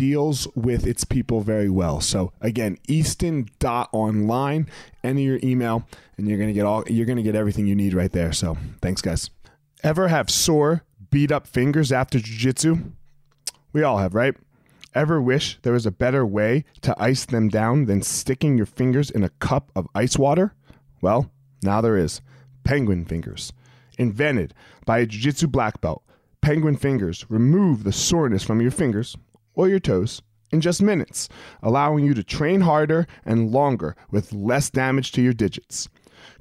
deals with its people very well. So again, easton.online, enter your email and you're going to get all you're going to get everything you need right there. So, thanks guys. Ever have sore, beat up fingers after jiu-jitsu? We all have, right? Ever wish there was a better way to ice them down than sticking your fingers in a cup of ice water? Well, now there is. Penguin Fingers. Invented by a jiu jitsu black belt, Penguin Fingers remove the soreness from your fingers or your toes in just minutes, allowing you to train harder and longer with less damage to your digits.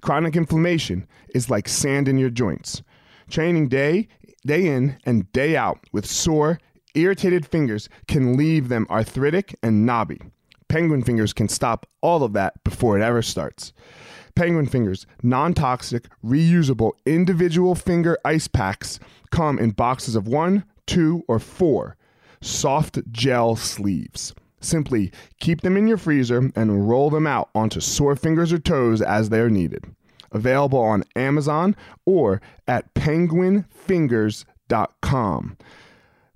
Chronic inflammation is like sand in your joints. Training day day in and day out with sore, irritated fingers can leave them arthritic and knobby. Penguin fingers can stop all of that before it ever starts. Penguin fingers, non toxic, reusable individual finger ice packs come in boxes of one, two, or four soft gel sleeves. Simply keep them in your freezer and roll them out onto sore fingers or toes as they are needed. Available on Amazon or at penguinfingers.com.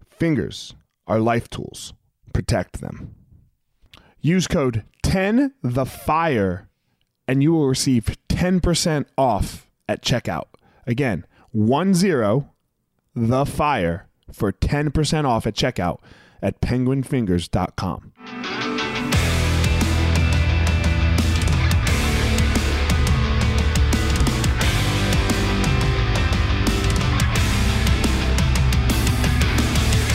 Fingers are life tools. Protect them. Use code 10 the fire and you will receive 10% off at checkout. Again, 10 the fire for 10% off at checkout at penguinfingers.com.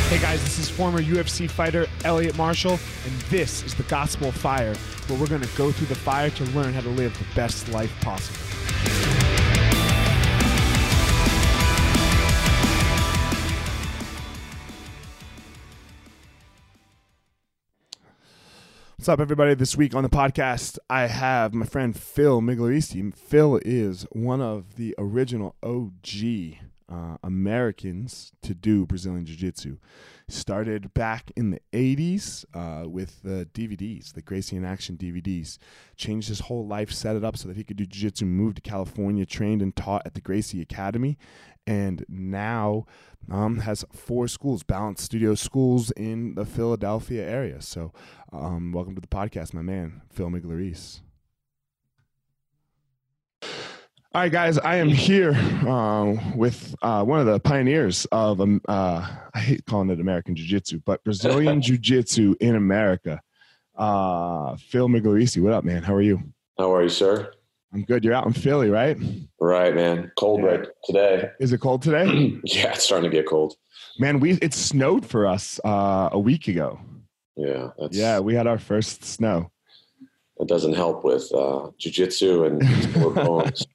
Hey guys, this is former UFC fighter Elliot Marshall, and this is the Gospel Fire, where we're going to go through the fire to learn how to live the best life possible. What's up, everybody? This week on the podcast, I have my friend Phil Migliarese. Phil is one of the original OG uh, Americans to do Brazilian Jiu Jitsu. Started back in the 80s uh, with the DVDs, the Gracie in Action DVDs. Changed his whole life, set it up so that he could do Jiu Jitsu, moved to California, trained and taught at the Gracie Academy, and now um, has four schools, Balance Studio schools in the Philadelphia area. So, um, welcome to the podcast, my man, Phil Migliarese. All right, guys, I am here uh, with uh, one of the pioneers of, um, uh, I hate calling it American Jiu Jitsu, but Brazilian Jiu Jitsu in America. Uh, Phil Migliarese, what up, man? How are you? How are you, sir? I'm good. You're out in Philly, right? Right, man. Cold yeah. right today. Is it cold today? yeah, it's starting to get cold. Man, we it snowed for us uh, a week ago. Yeah, yeah, we had our first snow. It doesn't help with uh, jujitsu and bones.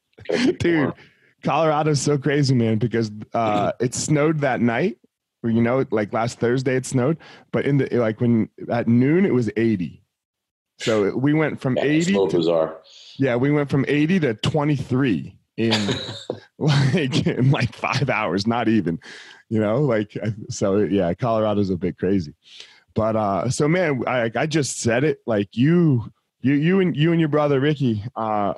Dude, Colorado's so crazy, man, because uh, it snowed that night. You know, like last Thursday it snowed, but in the like when at noon it was 80 So we went from Yeah, 80 slow to, bizarre. yeah, we went from 80 to 23 in like in like 5 hours, not even. You know, like so yeah, Colorado's a bit crazy. But uh so man, I I just said it like you you you and you and your brother Ricky uh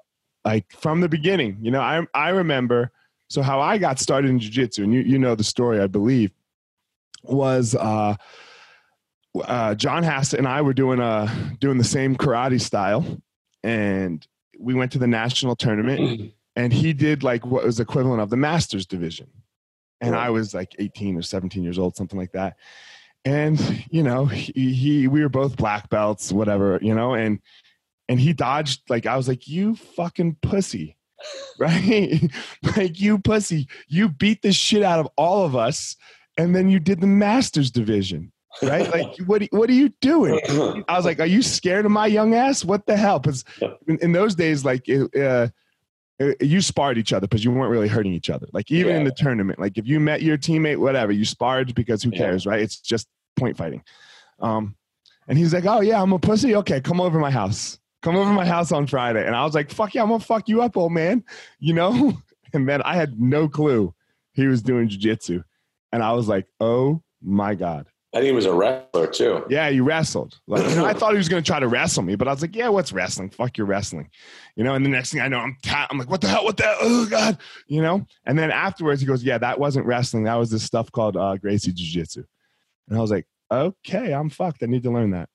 like from the beginning, you know, I I remember so how I got started in jiu-jitsu and you you know the story I believe was uh uh, John Hassett and I were doing uh doing the same karate style, and we went to the national tournament, and he did like what was equivalent of the masters division, and I was like 18 or 17 years old, something like that, and you know he, he we were both black belts, whatever, you know, and and he dodged like I was like you fucking pussy. Right? like you pussy. You beat the shit out of all of us and then you did the masters division right? Like, what what are you doing? I was like, are you scared of my young ass? What the hell? Because in, in, those days, like, uh, you sparred each other because you weren't really hurting each other. Like, even yeah. in the tournament, like if you met your teammate, whatever, you sparred because who cares, yeah. right? It's just point fighting. Um, and he's like, oh yeah, I'm a pussy. Okay, come over my house. Come over my house on Friday. And I was like, fuck yeah, I'm gonna fuck you up, old man. You know? And then I had no clue he was doing jujitsu. And I was like, oh my God. I think he was a wrestler too. Yeah, he wrestled. Like, you know, I thought he was going to try to wrestle me, but I was like, "Yeah, what's wrestling? Fuck your wrestling," you know. And the next thing I know, I'm ta- I'm like, "What the hell? What the hell? oh god," you know. And then afterwards, he goes, "Yeah, that wasn't wrestling. That was this stuff called uh, Gracie Jiu Jitsu." And I was like, "Okay, I'm fucked. I need to learn that."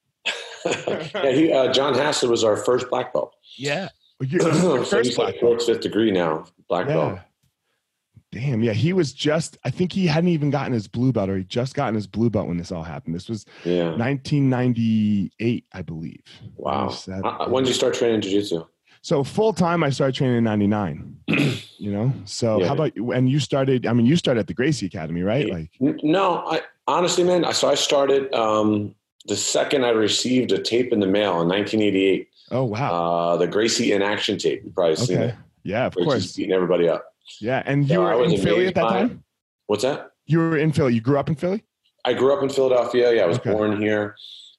Yeah, he, uh, John Hassett was our first black belt. Yeah, so he's like fourth, fifth degree now, black yeah. belt. Damn, yeah, he was just. I think he hadn't even gotten his blue belt, or he just gotten his blue belt when this all happened. This was yeah. 1998, I believe. Wow. Uh, when did you start training jiu-jitsu? So full time, I started training in '99. you know, so yeah. how about you? And you started? I mean, you started at the Gracie Academy, right? Like, no, I honestly, man. So I started um, the second I received a tape in the mail in 1988. Oh wow! Uh, the Gracie in action tape. You probably seen it. Yeah, of course. Beating everybody up. Yeah, and you so were in Philly at that time. What's that? You were in Philly. You grew up in Philly. I grew up in Philadelphia. Yeah, I was okay. born here.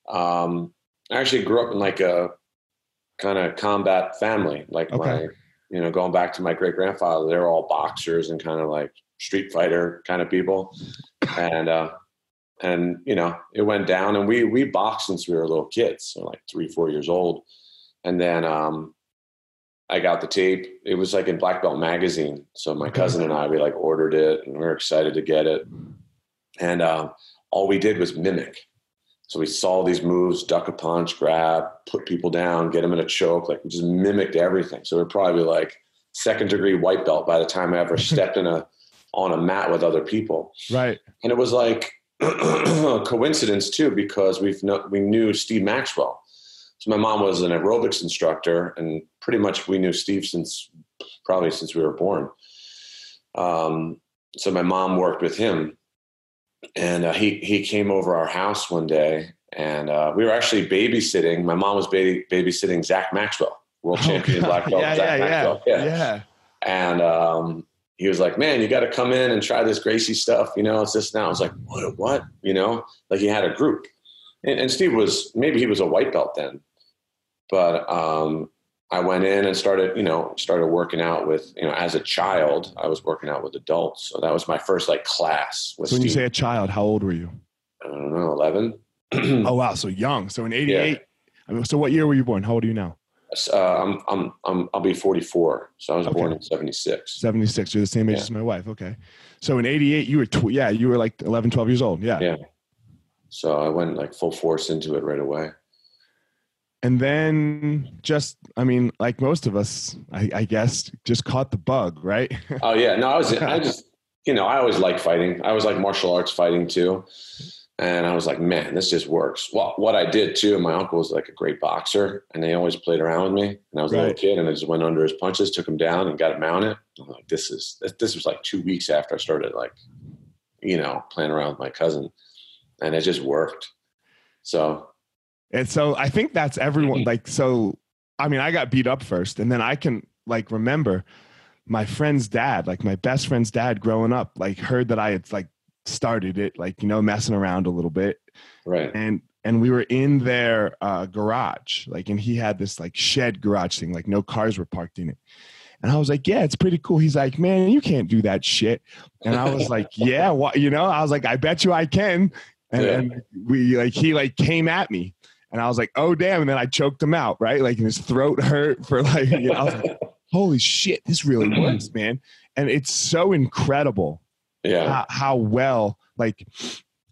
Um, I actually grew up in like a kind of combat family. Like okay. my, you know, going back to my great grandfather, they were all boxers and kind of like street fighter kind of people. And uh, and you know, it went down, and we we boxed since we were little kids, so like three, four years old. And then um, I got the tape. It was like in Black Belt magazine. So my cousin and I, we like ordered it and we were excited to get it. And um, all we did was mimic. So we saw these moves, duck a punch, grab, put people down, get them in a choke. Like we just mimicked everything. So we're probably like second degree white belt by the time I ever stepped in a on a mat with other people. Right. And it was like coincidence too, because we've no, we knew Steve Maxwell. So my mom was an aerobics instructor, and pretty much we knew Steve since probably since we were born. Um, so my mom worked with him, and uh, he he came over our house one day, and uh, we were actually babysitting. My mom was baby, babysitting Zach Maxwell, world oh, champion black belt. Yeah, Zach yeah, Maxwell. yeah, yeah. And um, he was like, "Man, you got to come in and try this Gracie stuff. You know, it's this now." I was like, "What? What? You know?" Like he had a group, and, and Steve was maybe he was a white belt then, but um, I went in and started, you know, started working out with, you know, as a child, I was working out with adults. So that was my first like class. so when Steve. you say a child, how old were you? I don't know, 11. oh, wow. So young. So in 88, yeah. I mean, so what year were you born? How old are you now? Uh, I'm, I'm, I'm, I'll be 44. So I was okay. born in 76. 76. You're the same age yeah. as my wife. Okay. So in 88, you were, tw- yeah, you were like 11, 12 years old. Yeah. Yeah. So I went like full force into it right away and then just i mean like most of us I, I, guess just caught the bug right oh yeah no i was i just you know i always like fighting i was like martial arts fighting too and i was like man this just works well what i did too my uncle was like a great boxer and they always played around with me and i was right. a little kid and i just went under his punches took him down and got him mounted i'm like this is this was like two weeks after i started like you know playing around with my cousin and it just worked so and so I think that's everyone. Mm-hmm. Like, so, I mean, I got beat up first, and then I can like remember my friend's dad, like my best friend's dad growing up, like heard that I had like started it, like, you know, messing around a little bit. Right. And and we were in their uh, garage, like, and he had this like shed garage thing, like no cars were parked in it. And I was like, yeah, it's pretty cool. He's like, man, you can't do that shit. And I was like, yeah, what, you know, I was like, I bet you I can. And, yeah. and we like, he like came at me and I was like, oh, damn. And then I choked him out, right? Like, and his throat hurt for like, you know, like, holy shit, this really works, man. And it's so incredible. Yeah. How, how well, like,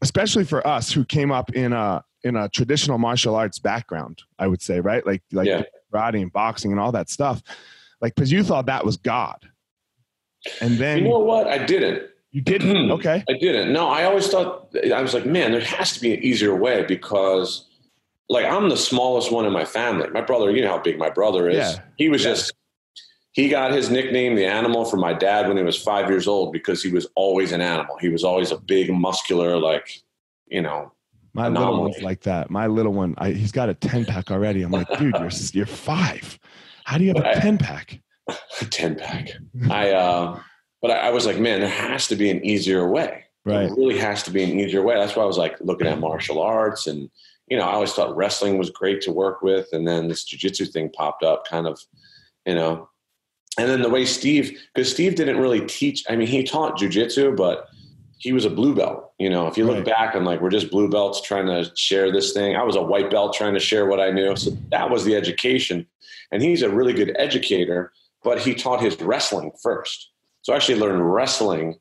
especially for us who came up in a, in a traditional martial arts background, I would say, right? Like like yeah. karate and boxing and all that stuff. Like because you thought that was God. And then You know what? I didn't. You didn't? okay. I didn't. No, I always thought I was like, man, there has to be an easier way because like I'm the smallest one in my family. My brother, you know how big my brother is. Yeah. He was yeah. just he got his nickname the animal from my dad when he was five years old because he was always an animal. He was always a big muscular, like, you know, my anomaly. little one's like that. My little one, I, he's got a 10 pack already. I'm like, dude, you're, you're five. How do you have but a 10 pack? A 10 pack. I, uh, but I, I, was like, man, there has to be an easier way. Right. There really has to be an easier way. That's why I was like looking at martial arts and, you know, I always thought wrestling was great to work with. And then this jujitsu thing popped up kind of, you know, and then the way Steve, because Steve didn't really teach, I mean, he taught jujitsu, but he was a blue belt. You know, if you look right. back and like we're just blue belts trying to share this thing. I was a white belt trying to share what I knew. So that was the education. And he's a really good educator, but he taught his wrestling first. So I actually learned wrestling.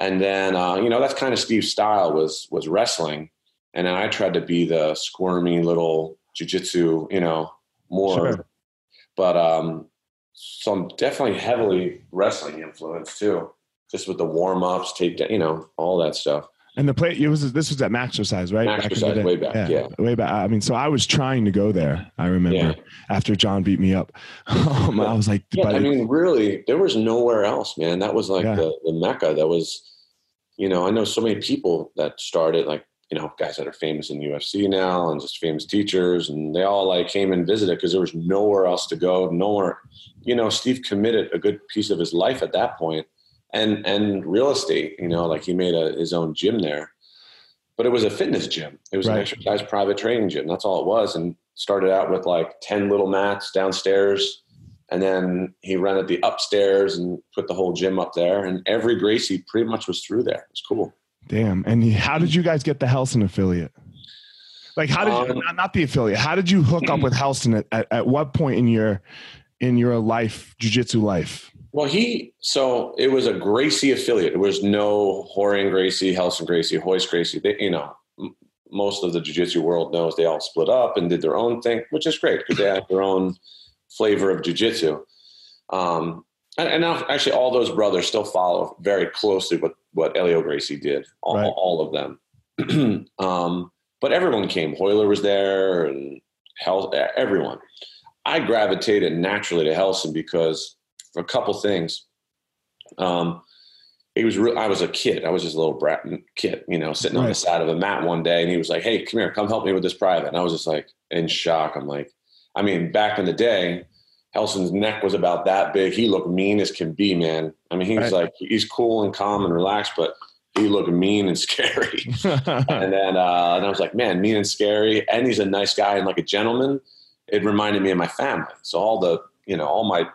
And then uh, you know, that's kind of Steve's style was was wrestling. And then I tried to be the squirmy little jujitsu, you know, more sure. but um so I'm definitely heavily wrestling influence too just with the warm ups, take you know, all that stuff. And the play, it was this was at Maxercise, right? Maxercise, way back, yeah, yeah, way back. I mean, so I was trying to go there. I remember yeah. after John beat me up, um, I was like, yeah, I mean, really, there was nowhere else, man. That was like the, the mecca. That was, you know, I know so many people that started, like you know, guys that are famous in UFC now and just famous teachers, and they all like came and visited because there was nowhere else to go, nowhere. You know, Steve committed a good piece of his life at that point and and real estate. You know, like he made a, his own gym there, but it was a fitness gym. It was right. an exercise private training gym. That's all it was. And started out with like ten little mats downstairs, and then he rented the upstairs and put the whole gym up there. And every Gracie pretty much was through there. It was cool. Damn. And how did you guys get the Relson affiliate? Like how did you, um, not, not the affiliate? How did you hook up with Relson at, at, at what point in your in your life, jujitsu life? Well, he so it was a Gracie affiliate. There was no Rorion Gracie, Relson Gracie, Royce Gracie. They, you know, m- most of the jiu-jitsu world knows they all split up and did their own thing, which is great because they have their own flavor of jiu-jitsu. Um, and, and, now, actually, all those brothers still follow very closely what what Helio Gracie did. All, right. all of them. um, but everyone came. Royler was there, and Hel- everyone. I gravitated naturally to Relson because for a couple things. Um, he was real. I was a kid. I was just a little brat kid, you know, sitting right. on the side of a mat one day, and he was like, "Hey, come here, come help me with this private." And I was just like in shock. I'm like, I mean, back in the day, Relson's neck was about that big. He looked mean as can be, man. I mean, he was right. like, he's cool and calm and relaxed, but he looked mean and scary. and then, uh, and I was like, man, mean and scary, and he's a nice guy and like a gentleman. It reminded me of my family. So all the, you know, all my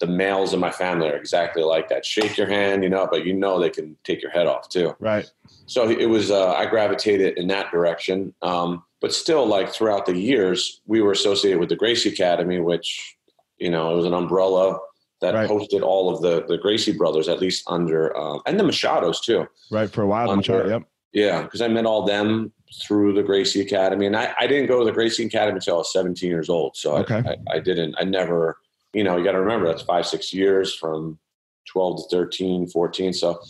the males in my family are exactly like that. Shake your hand, you know, but you know they can take your head off too. Right. So it was uh, I gravitated in that direction. Um, but still, like throughout the years, we were associated with the Gracie Academy, which you know it was an umbrella that right. hosted all of the the Gracie brothers, at least under uh, and the Machados too. Right for a while, under, Yep. Yeah, because I met all them through the Gracie Academy, and I, I didn't go to the Gracie Academy until I was 17 years old. So okay. I, I, I didn't. I never you know, you got to remember that's five, six years from 12 to 13, 14. So,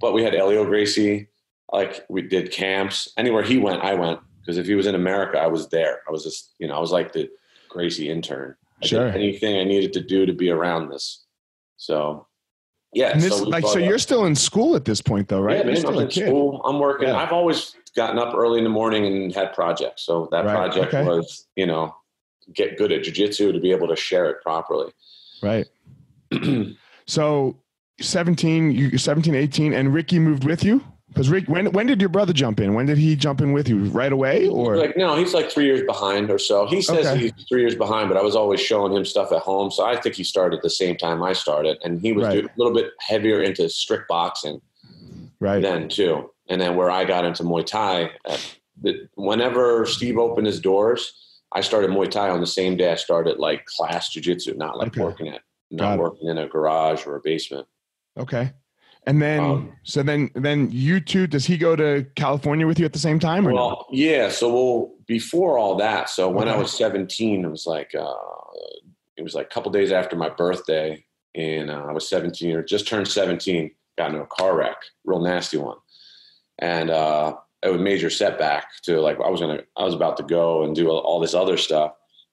but we had Helio Gracie, like we did camps. Anywhere he went, I went. Because if he was in America, I was there. I was just, you know, I was like the Gracie intern. I sure. anything I needed to do to be around this. So, yeah. This, so like, so you're still in school at this point, though, right? Yeah, man, I'm in kid. school. I'm working. Yeah. I've always gotten up early in the morning and had projects. So that right. project okay. was, you know, get good at jujitsu to be able to share it properly. Right. so 17, you 17, 18, and Ricky moved with you Because Rick, when when did your brother jump in? When did he jump in with you? Right away, or like no, he's like three years behind or so. He says okay. he's three years behind, but I was always showing him stuff at home, so I think he started at the same time I started, and he was right. a little bit heavier into strict boxing, right? Then too, and then where I got into Muay Thai, uh, whenever Steve opened his doors, I started Muay Thai on the same day I started like class jujitsu, not like okay. working at, not working in a garage or a basement. Okay. And then, um, so then, then you two, does he go to California with you at the same time? Or well, no? yeah. So well, before all that, so when okay. I was 17, it was like, uh, it was like a couple days after my birthday and uh, I was 17 or just turned 17, got into a car wreck, real nasty one. And, uh, it was a major setback to like, I was going to, I was about to go and do all this other stuff.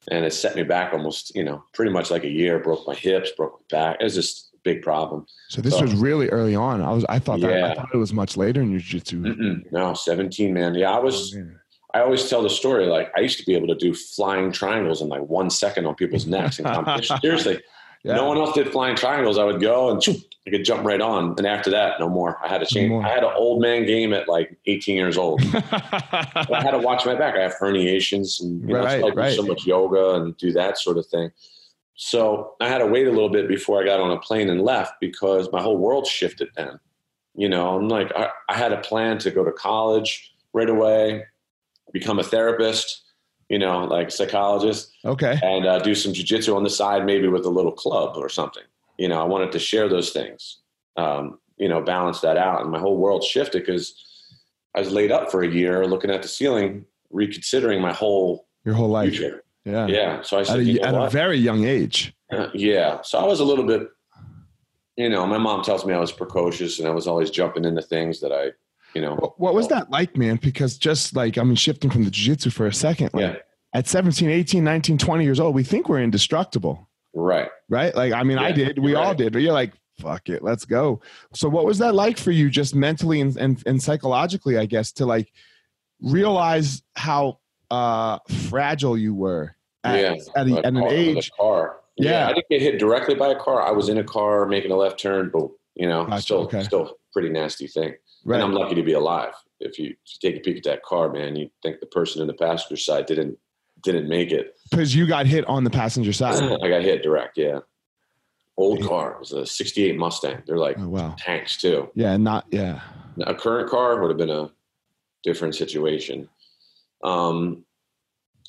And it set me back almost, you know, pretty much like a year, broke my hips, broke my back. It was just, big problem. So this so, was really early on. I was I thought that yeah. I thought it was much later in your jiu-jitsu. No, 17, man. Yeah, I was oh, I always tell the story like I used to be able to do flying triangles in like one second on people's necks in competition. Seriously. Yeah. No one else did flying triangles. I would go and I could jump right on. And after that, no more. I had to change. No I had an old man game at like 18 years old. I had to watch my back. I have herniations and you know, right, so, like right. so much yoga and do that sort of thing. So I had to wait a little bit before I got on a plane and left because my whole world shifted then. You know, I'm like, I, I had a plan to go to college right away, become a therapist, you know, like psychologist. Okay. And uh, do some jujitsu on the side, maybe with a little club or something. You know, I wanted to share those things, um, you know, balance that out. And my whole world shifted because I was laid up for a year looking at the ceiling, reconsidering my whole your whole life. Future. Yeah. Yeah. So I said, at, a, you know at a, very young age. Uh, yeah. So I was a little bit, you know, my mom tells me I was precocious and I was always jumping into things that I, you know. What, what was that like, man? Because just like, I mean, shifting from the jiu-jitsu for a second, like yeah. at 17, 18, 19, 20 years old, we think we're indestructible. Right. Right. Like, I mean, yeah, I did, we all did, but you're like, fuck it, let's go. So what was that like for you just mentally and, and, and psychologically, I guess, to like realize how uh, fragile you were at, yeah, at, a, at an age. Car. Yeah. yeah. I didn't get hit directly by a car. I was in a car making a left turn, but you know, gotcha. still, okay. still pretty nasty thing. Right. And I'm lucky to be alive. If you, if you take a peek at that car, man, you think the person in the passenger side didn't didn't make it because you got hit on the passenger side. I got hit direct. Yeah. Old yeah. car. It was a 68 Mustang. They're like oh, wow. tanks too. Yeah. Not, yeah. A current car would have been a different situation. Um,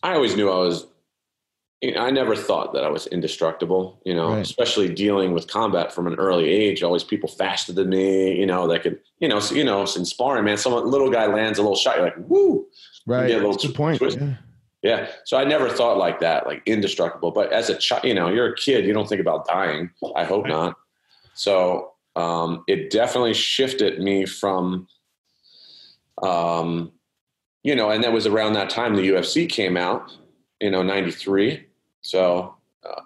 I always knew I was. I never thought that I was indestructible, you know, right. especially dealing with combat from an early age. Always people faster than me, you know, that could, you know, so, you know, in sparring, man, some little guy lands a little shot, you're like, woo, right? You a little That's point. Yeah. yeah. So I never thought like that, like indestructible. But as a child, you know, you're a kid, you don't think about dying. I hope right. not. So um, it definitely shifted me from um, you know, and that was around that time the UFC came out, you know, 93. So, uh,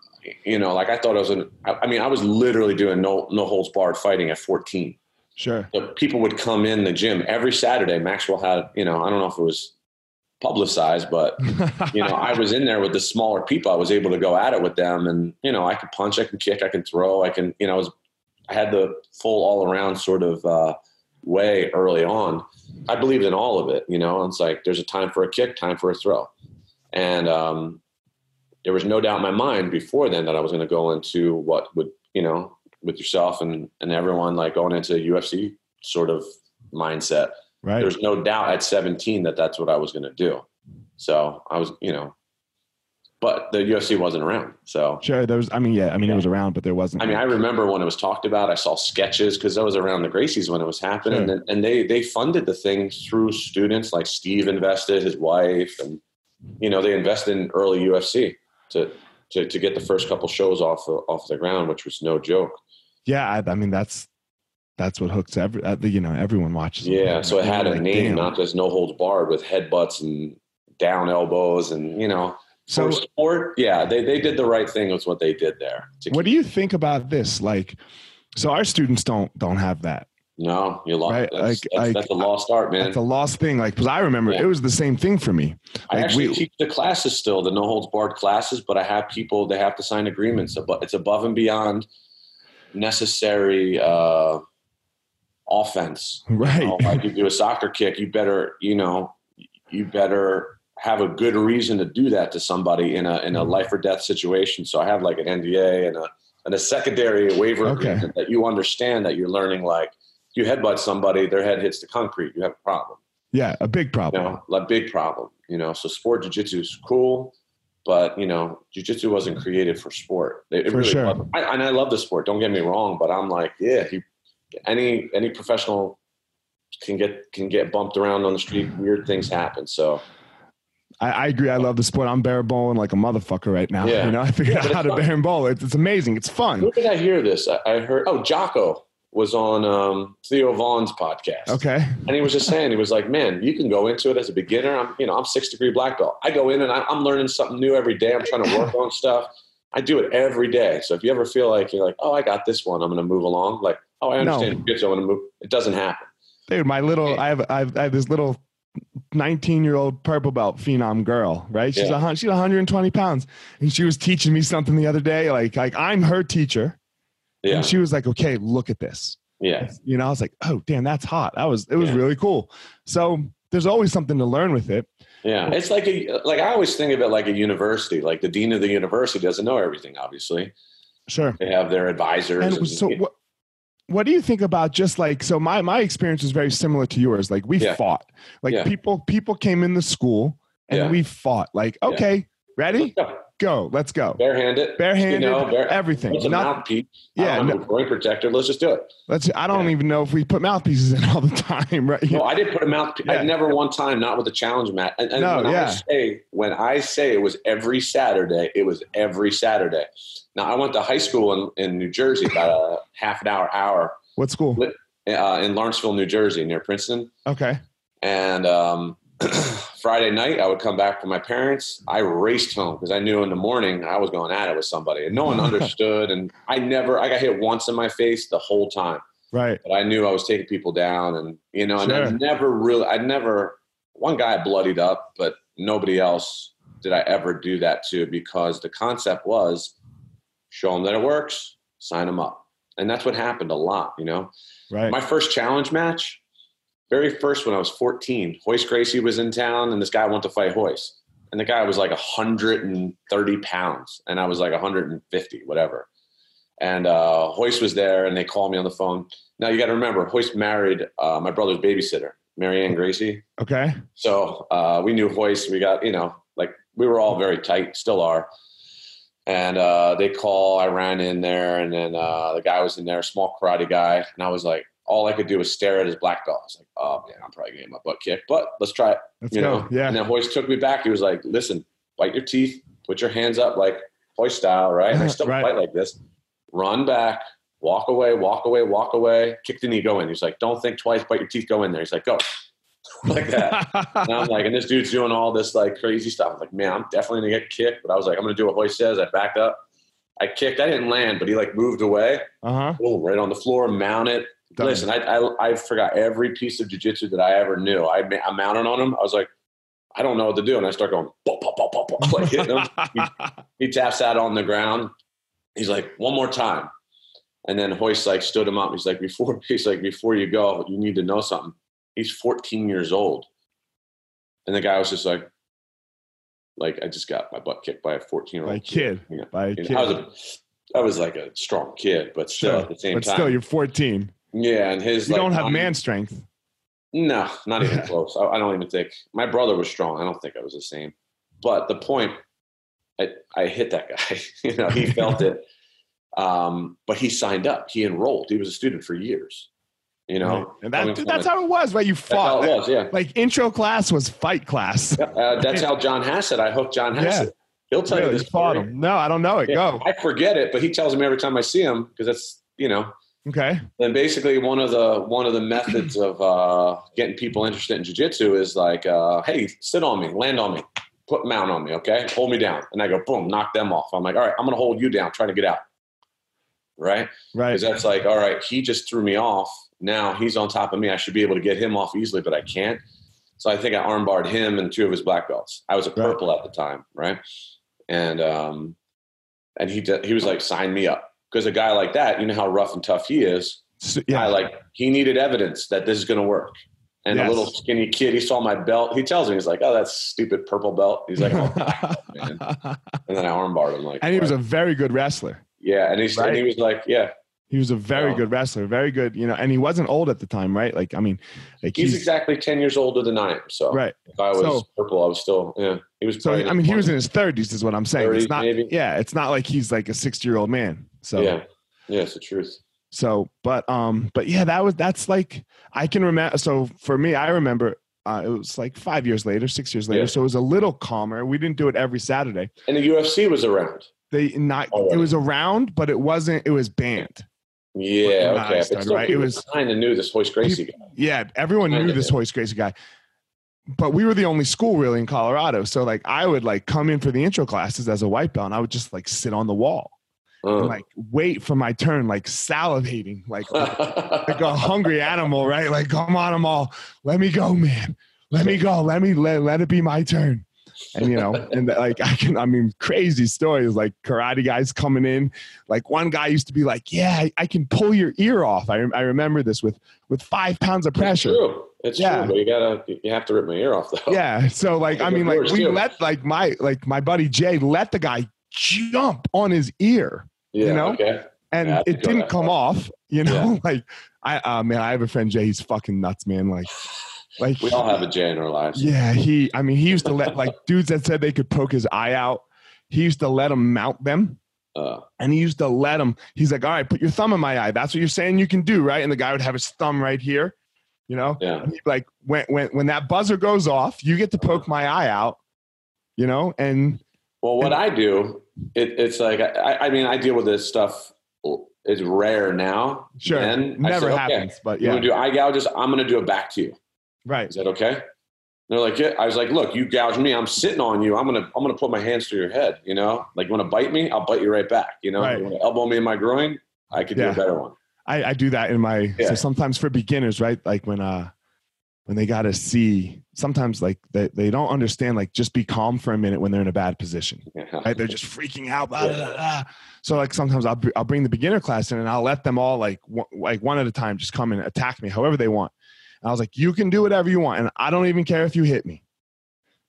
you know, like I thought I was an, I mean, I was literally doing no, no holds barred fighting at 14. Sure. So people would come in the gym every Saturday. Maxwell had, you know, I don't know if it was publicized, but you know, I was in there with the smaller people. I was able to go at it with them and, you know, I could punch, I can kick, I can throw, I can, you know, I was, I had the full all around sort of, uh, way early on. I believed in all of it, you know. It's like there's a time for a kick, time for a throw, and um, there was no doubt in my mind before then that I was going to go into what would you know with yourself and and everyone like going into UFC sort of mindset. Right. There's no doubt at 17 that that's what I was going to do. So I was, you know, but the UFC wasn't around. So sure, there was. I mean, yeah, I mean, yeah. it was around, but there wasn't. I mean, I remember when it was talked about. I saw sketches because I was around the Gracies when it was happening, sure. and, and they they funded the thing through students. Like Steve invested, his wife, and you know they invested in early UFC to to to get the first couple shows off the, off the ground, which was no joke. Yeah, I, I mean that's that's what hooks every uh, you know everyone watches. Yeah, so it had a like, name, damn. not just no holds barred with headbutts and down elbows, and you know so For sport, yeah, they, they did the right thing with what they did there. What do you think about this? Like, so our students don't don't have that. No, you lost. Right? That's, like, that's, like, that's, a lost art, man. That's a lost thing. Like, because I remember yeah. it was the same thing for me. Like, I actually we, teach the classes still, the no holds barred classes, but I have people they have to sign agreements. But it's above and beyond necessary. Uh, offense. Right. You know, like you do a soccer kick, you better, you know, you better have a good reason to do that to somebody in a in a mm-hmm. life or death situation. So I have like an NDA and a and a secondary waiver Okay. that you understand that you're learning like you headbutt somebody, their head hits the concrete, you have a problem. Yeah, a big You problem. know, a big problem. You know, so sport jujitsu is cool, but you know, jujitsu wasn't created for sport. It, it For really sure. wasn't. I, and I love the sport. Don't get me wrong, but I'm like, yeah, he, any any professional can get can get bumped around on the street. Weird things happen. So I, I agree. I love the sport. I'm bear bowling like a motherfucker right now. Yeah. You know, I figured Yeah, out how to fun. bear and bowl. It's, it's amazing. It's fun. where did I hear this? I, I heard oh Jocko was on um, Theo Von's podcast. Okay. And he was just saying, he was like, man, you can go into it as a beginner. I'm, you know, I'm six degree black belt. I go in and I, I'm learning something new every day. I'm trying to work on stuff. I do it every day. So if you ever feel like you're like, oh, I got this one, I'm going to move along. Like, oh, I understand. No. I'm going to move. It doesn't happen. Dude, my little, I have, I have, I have this little 19 year old purple belt phenom girl, right? She's Yeah. a she's 120 pounds, and she was teaching me something the other day. Like, like I'm her teacher, Yeah. and she was like, "Okay, look at this." Yeah. You know, I was like, "Oh, damn, that's hot." That was, it was Yeah. really cool. So there's always something to learn with it. Yeah. It's like a, like I always think of it like a university. Like the dean of the university doesn't know everything, obviously. Sure. They have their advisors. And and- so, what, what do you think about just like so? My my experience is very similar to yours. Like we Yeah. fought. Like Yeah. people people came in the school and Yeah. we fought. Like okay, ready, go, let's go. barehanded. Barehanded, You know, bare, everything. what's a Not, mouthpiece? yeah, no- groin protector. Let's just do it. let's. I don't even know if we put mouthpieces in all the time, right? No, I didn't put a mouthpiece. I never one time, not with the challenge mat. And, and No, when yeah. I say when I say it was every Saturday, it was every Saturday. Now I went to high school in, in New Jersey, about a half an hour, hour What school? uh, in Lawrenceville, New Jersey, near Princeton. Okay. And um, Friday night, I would come back from my parents. I raced home because I knew in the morning I was going at it with somebody, and no one understood. And I never, I got hit once in my face the whole time Right. but I knew I was taking people down, and you know, and I never really, I never. One guy bloodied up, but nobody else did I ever do that to because the concept was show them that it works, sign them up, and that's what happened a lot. You know, Right. my first challenge match, very first when I was 14, Royce Gracie was in town, and this guy wanted to fight Royce, and the guy was like 130 pounds, and I was like 150, whatever. And uh, Royce was there, and they called me on the phone. Now you got to remember, Royce married uh, my brother's babysitter, Marianne Gracie. okay. So uh, we knew Royce. We got you know, like we were all very tight, still are. And uh, they call. I ran in there, and then uh, the guy was in there, small karate guy, and I was like, all I could do was stare at his black belt. I was like, oh man, I'm probably gonna get my butt kicked, but let's try it. Let's you go. know? Yeah. And then Royce took me back. He was like, listen, bite your teeth, put your hands up like Royce style, right? And I still Right. fight like this. Run back, walk away, walk away, walk away, kick the knee, go in. He's like, don't think twice, bite your teeth, go in there. He's like, go. like that. And I'm like, and this dude's doing all this like crazy stuff. I'm like, man, I'm definitely gonna get kicked. But I was like, I'm gonna do what Royce says. I backed up. I kicked. I didn't land, but he like moved away. uh huh. Boom, right on the floor, mounted. Done. Listen, I, I I forgot every piece of jujitsu that I ever knew. I I mounted on him. I was like, I don't know what to do, and I start going pop pop pop pop pop like hitting him. He taps out on the ground. He's like, one more time. And then Royce like stood him up. He's like, before he's like, before you go, you need to know something. He's 14 years old. And the guy was just like, like, I just got my butt kicked by a 14 year old kid. Yeah. By a kid. I was a, I was like a strong kid, but still Sure. at the same but time. still, you're 14. yeah, and his You like, don't have man strength. no, not even close. I, I don't even think my brother was strong. I don't think I was the same. But the point, I, I hit that guy. you know, he felt it. Um, but he signed up. He enrolled. He was a student for years. You know, Right. And that, dude, that's how it was, right? You that's how fought. it was. Yeah, Like intro class was fight class. uh, that's how John Hassett. I hooked John Hassett. He'll tell Really, you this fought him. No, I don't know it. Yeah, Go. I forget it, but he tells me every time I see him because that's you know Okay. Then basically, one of the one of the methods of uh, getting people interested in jujitsu is like, uh, "Hey, sit on me, land on me, put mount on me, okay? Hold me down." And I go, "Boom, knock them off." I'm like, "All right, I'm gonna hold you down, try to get out." Right? Right. Because that's like, all right, he just threw me off. Now he's on top of me. I should be able to get him off easily, but I can't. So I think I armbarred him and two of his black belts. I was a Right. purple at the time, right? And um, and he did, he was like, "Sign me up," because a guy like that, you know how rough and tough he is. So, yeah, I, like he needed evidence that this is going to work. And yes. a little skinny kid, he saw my belt. He tells me, he's like, "Oh, that's stupid purple belt." He's like, "Oh, man!" And then I armbarred him like. And he was a very good wrestler. Yeah, and he right? and he was like, "Yeah, he was a very good wrestler, very good, you know, and he wasn't old at the time, right? Like, I mean, like he's, he's exactly ten years older than I am. So, right. If I was so, purple, I was still, yeah. He was. So, I mean, he was in his thirties, is what I'm saying. 30s, it's not, maybe? yeah, it's not like he's like a sixty year old man. So, yeah, yeah, it's the truth. So, but, um, but yeah, that was that's like I can remember. So for me, I remember uh, it was like five years later, six years later. Yeah. So it was a little calmer. We didn't do it every Saturday. And the UFC was around. They not. It was around, but it wasn't. It was banned. Yeah, okay. Still, right? It was kind of knew this Royce Gracie guy. Yeah, everyone knew this Royce Gracie guy. But we were the only school really in Colorado. So like I would like come in for the intro classes as a white belt and I would just like sit on the wall. Uh. And, like wait for my turn, like salivating, like like a hungry animal, right? Like, come on, I'm all, let me go, man. Let me go. Let me let, let it be my turn and you know and like i can i mean crazy stories like karate guys coming in like one guy used to be like yeah i, can pull your ear off I, I remember this with with five pounds of pressure it's true it's yeah. true but you gotta you have to rip my ear off though yeah so like i mean like we too. let like my like my buddy jay let the guy jump on his ear yeah, you know okay. and yeah, it didn't come off you know yeah. like i uh man i have a friend jay he's fucking nuts man like like we all have a Jay in our lives. Yeah, he. I mean, he used to let like dudes that said they could poke his eye out. He used to let them mount them. Uh, and he used to let him. He's like, "All right, put your thumb in my eye. That's what you're saying you can do, right?" And the guy would have his thumb right here, you know. Yeah. like when when when that buzzer goes off, you get to poke my eye out, you know. And well, what and, I do, it, it's like I, I mean, I deal with this stuff it's rare now. Sure. And Never say, happens, okay, but yeah. You do eye gouges? I'm going to do it back to you. Right. Is that okay? they're like, yeah. I was like, look, you gouge me. I'm sitting on you. I'm gonna, I'm gonna put my hands through your head. You know, like you want to bite me, I'll bite you right back. You know, right. you want to elbow me in my groin, I could yeah. do a better one. I, I do that in my. Yeah. So sometimes for beginners, right? Like when uh, when they got to see. Sometimes like they, they don't understand. Like just be calm for a minute when they're in a bad position. Yeah. Right? They're just freaking out. Blah, blah, blah. So like sometimes I'll I'll bring the beginner class in and I'll let them all like like one at a time just come and attack me however they want. I was like, you can do whatever you want. And I don't even care if you hit me.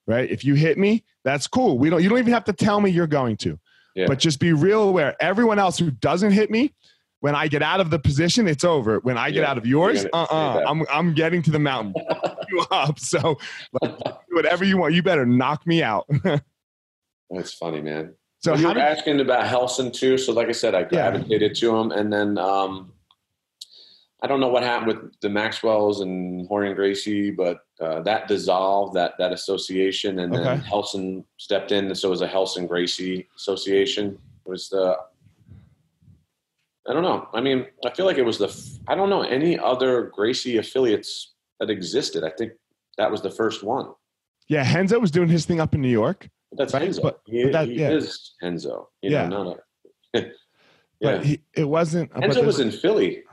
Right. If you hit me, that's cool. We don't, you don't even have to tell me you're going to, yeah. but just be real aware. Everyone else who doesn't hit me, when I get out of the position, it's over. When I get yeah, out of yours, uh uh-uh, uh, I'm, I'm getting to the mountain you up. So like, whatever you want, you better knock me out. that's funny, man. So well, you were asking about Relson too. So like I said, I gravitated yeah. to him and then, um, I don't know what happened with the Maxwells and Rorion Gracie, but uh, that dissolved that that association, and okay. then Relson stepped in, and so it was a Relson Gracie association. It was the I don't know. I mean, I feel like it was the I don't know any other Gracie affiliates that existed. I think that was the first one. Yeah, Renzo was doing his thing up in New York. But that's right? Renzo. But, he, but that, he yeah. is Renzo. You yeah. Know, not a, yeah. But he, it wasn't. Renzo was in Philly.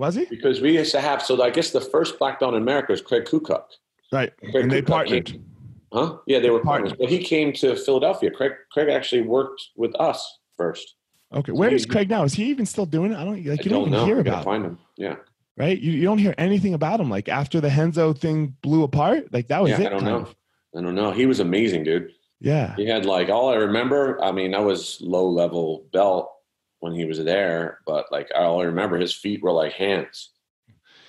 Was he? Because we used to have, so I guess the first black belt in America was Craig Kukuk. Right. Craig and they partnered. Came, huh? Yeah, they were partners. But he came to Philadelphia. Craig, Craig actually worked with us first. Okay. Where is Craig now? Is he even still doing it? I don't like you I don't, don't, even hear about find him. Yeah. Right? You, you don't hear anything about him. Like after the Renzo thing blew apart, like that was yeah, it. I don't know. Of. I don't know. He was amazing, dude. Yeah. He had like all I remember, I mean, I was low level belt when he was there, but like all I remember his feet were like hands.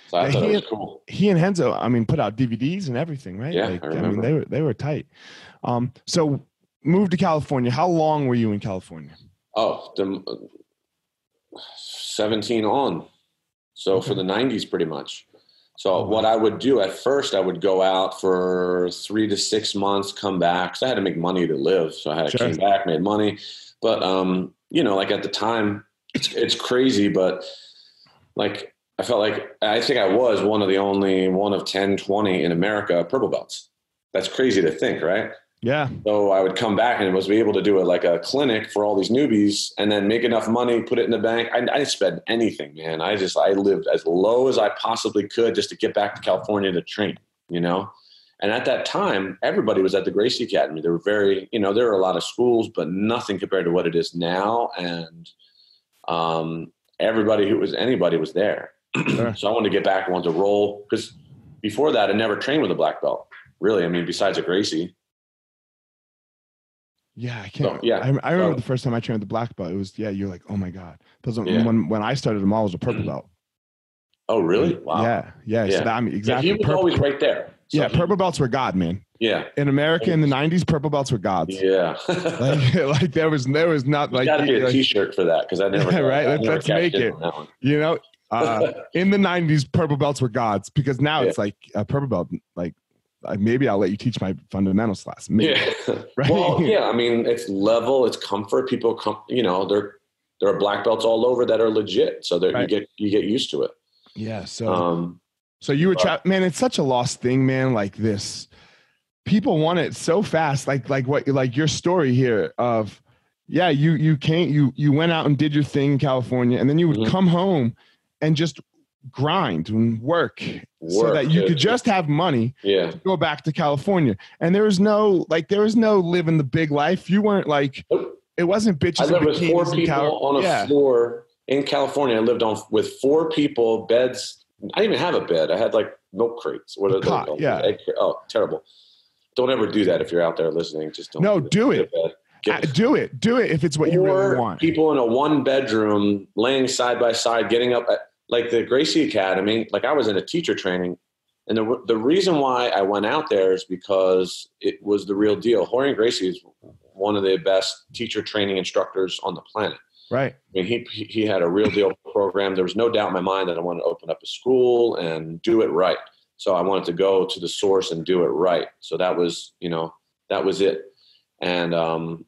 So I thought he, it was cool. He and Renzo, I mean, put out DVDs and everything, right? Yeah, like, I, I, mean, they were they were tight. Um, so moved to California. How long were you in California? Oh, the, seventeen on. So okay. for the '90s, pretty much. So oh, what I would do at first, I would go out for three to six months, come back. Cause I had to make money to live. So I had sure. came back, made money. But um, you know, like at the time, it's, it's crazy, but like I felt like I think I was one of the only one of 10, 20 in America purple belts. That's crazy to think, right? Yeah. So I would come back and was be able to do it like a clinic for all these newbies and then make enough money, put it in the bank. I, I didn't spend anything, man. I just, I lived as low as I possibly could just to get back to California to train, you know? And at that time, everybody was at the Gracie Academy. There were very, you know, there were a lot of schools, but nothing compared to what it is now. And um, everybody who was anybody was there sure. so I wanted to get back. I wanted to roll because before that, I never trained with a black belt. Really, I mean, besides a Gracie. Yeah, I can't. So, yeah, I, I remember so, the first time I trained with the black belt. It was yeah, you're like, oh my god. Because yeah. when when I started them all, was a purple belt. Oh really? Wow. Yeah, yeah. yeah. So that, I mean, exactly. Yeah, he was purple, always right there. So yeah, purple belts were God, man. Yeah. In America in the '90s, purple belts were gods. Yeah. like, like, there was there was not like. Got to be a like, shirt for that because I never. Yeah, right. Let's, let's make it. You know, uh, in the '90s, purple belts were gods because now yeah. it's like a purple belt. Like maybe I'll let you teach my fundamentals class. Maybe. Yeah. right? Well, yeah. I mean, it's level, it's comfort. People come, you know, there there are black belts all over that are legit, so right. you get you get used to it. Yeah. So. Um, so you were tra- man. It's such a lost thing, man. Like this, people want it so fast. Like like what like your story here of, yeah, you you can't you you went out and did your thing in California, and then you would mm-hmm. come home and just grind and work, work so that you could just have money yeah. to go back to California. And there was no like there was no living the big life. You weren't like it wasn't bitches. I lived with four people on a yeah. floor in California. I lived on with four people, beds. I didn't even have a bed. I had like milk crates. What are those? Yeah. Egg, oh, terrible. Don't ever do that if you're out there listening. Just don't. No, do it. Get, uh, do it. Do it if it's what you really want. People in a one bedroom, laying side by side, getting up. At, like the Gracie Academy, like I was in a teacher training, and the the reason why I went out there is because it was the real deal. Rorion Gracie is one of the best teacher training instructors on the planet. Right. I mean, he he had a real deal program. There was no doubt in my mind that I wanted to open up a school and do it right. So I wanted to go to the source and do it right. So that was, you know, that was it. And um,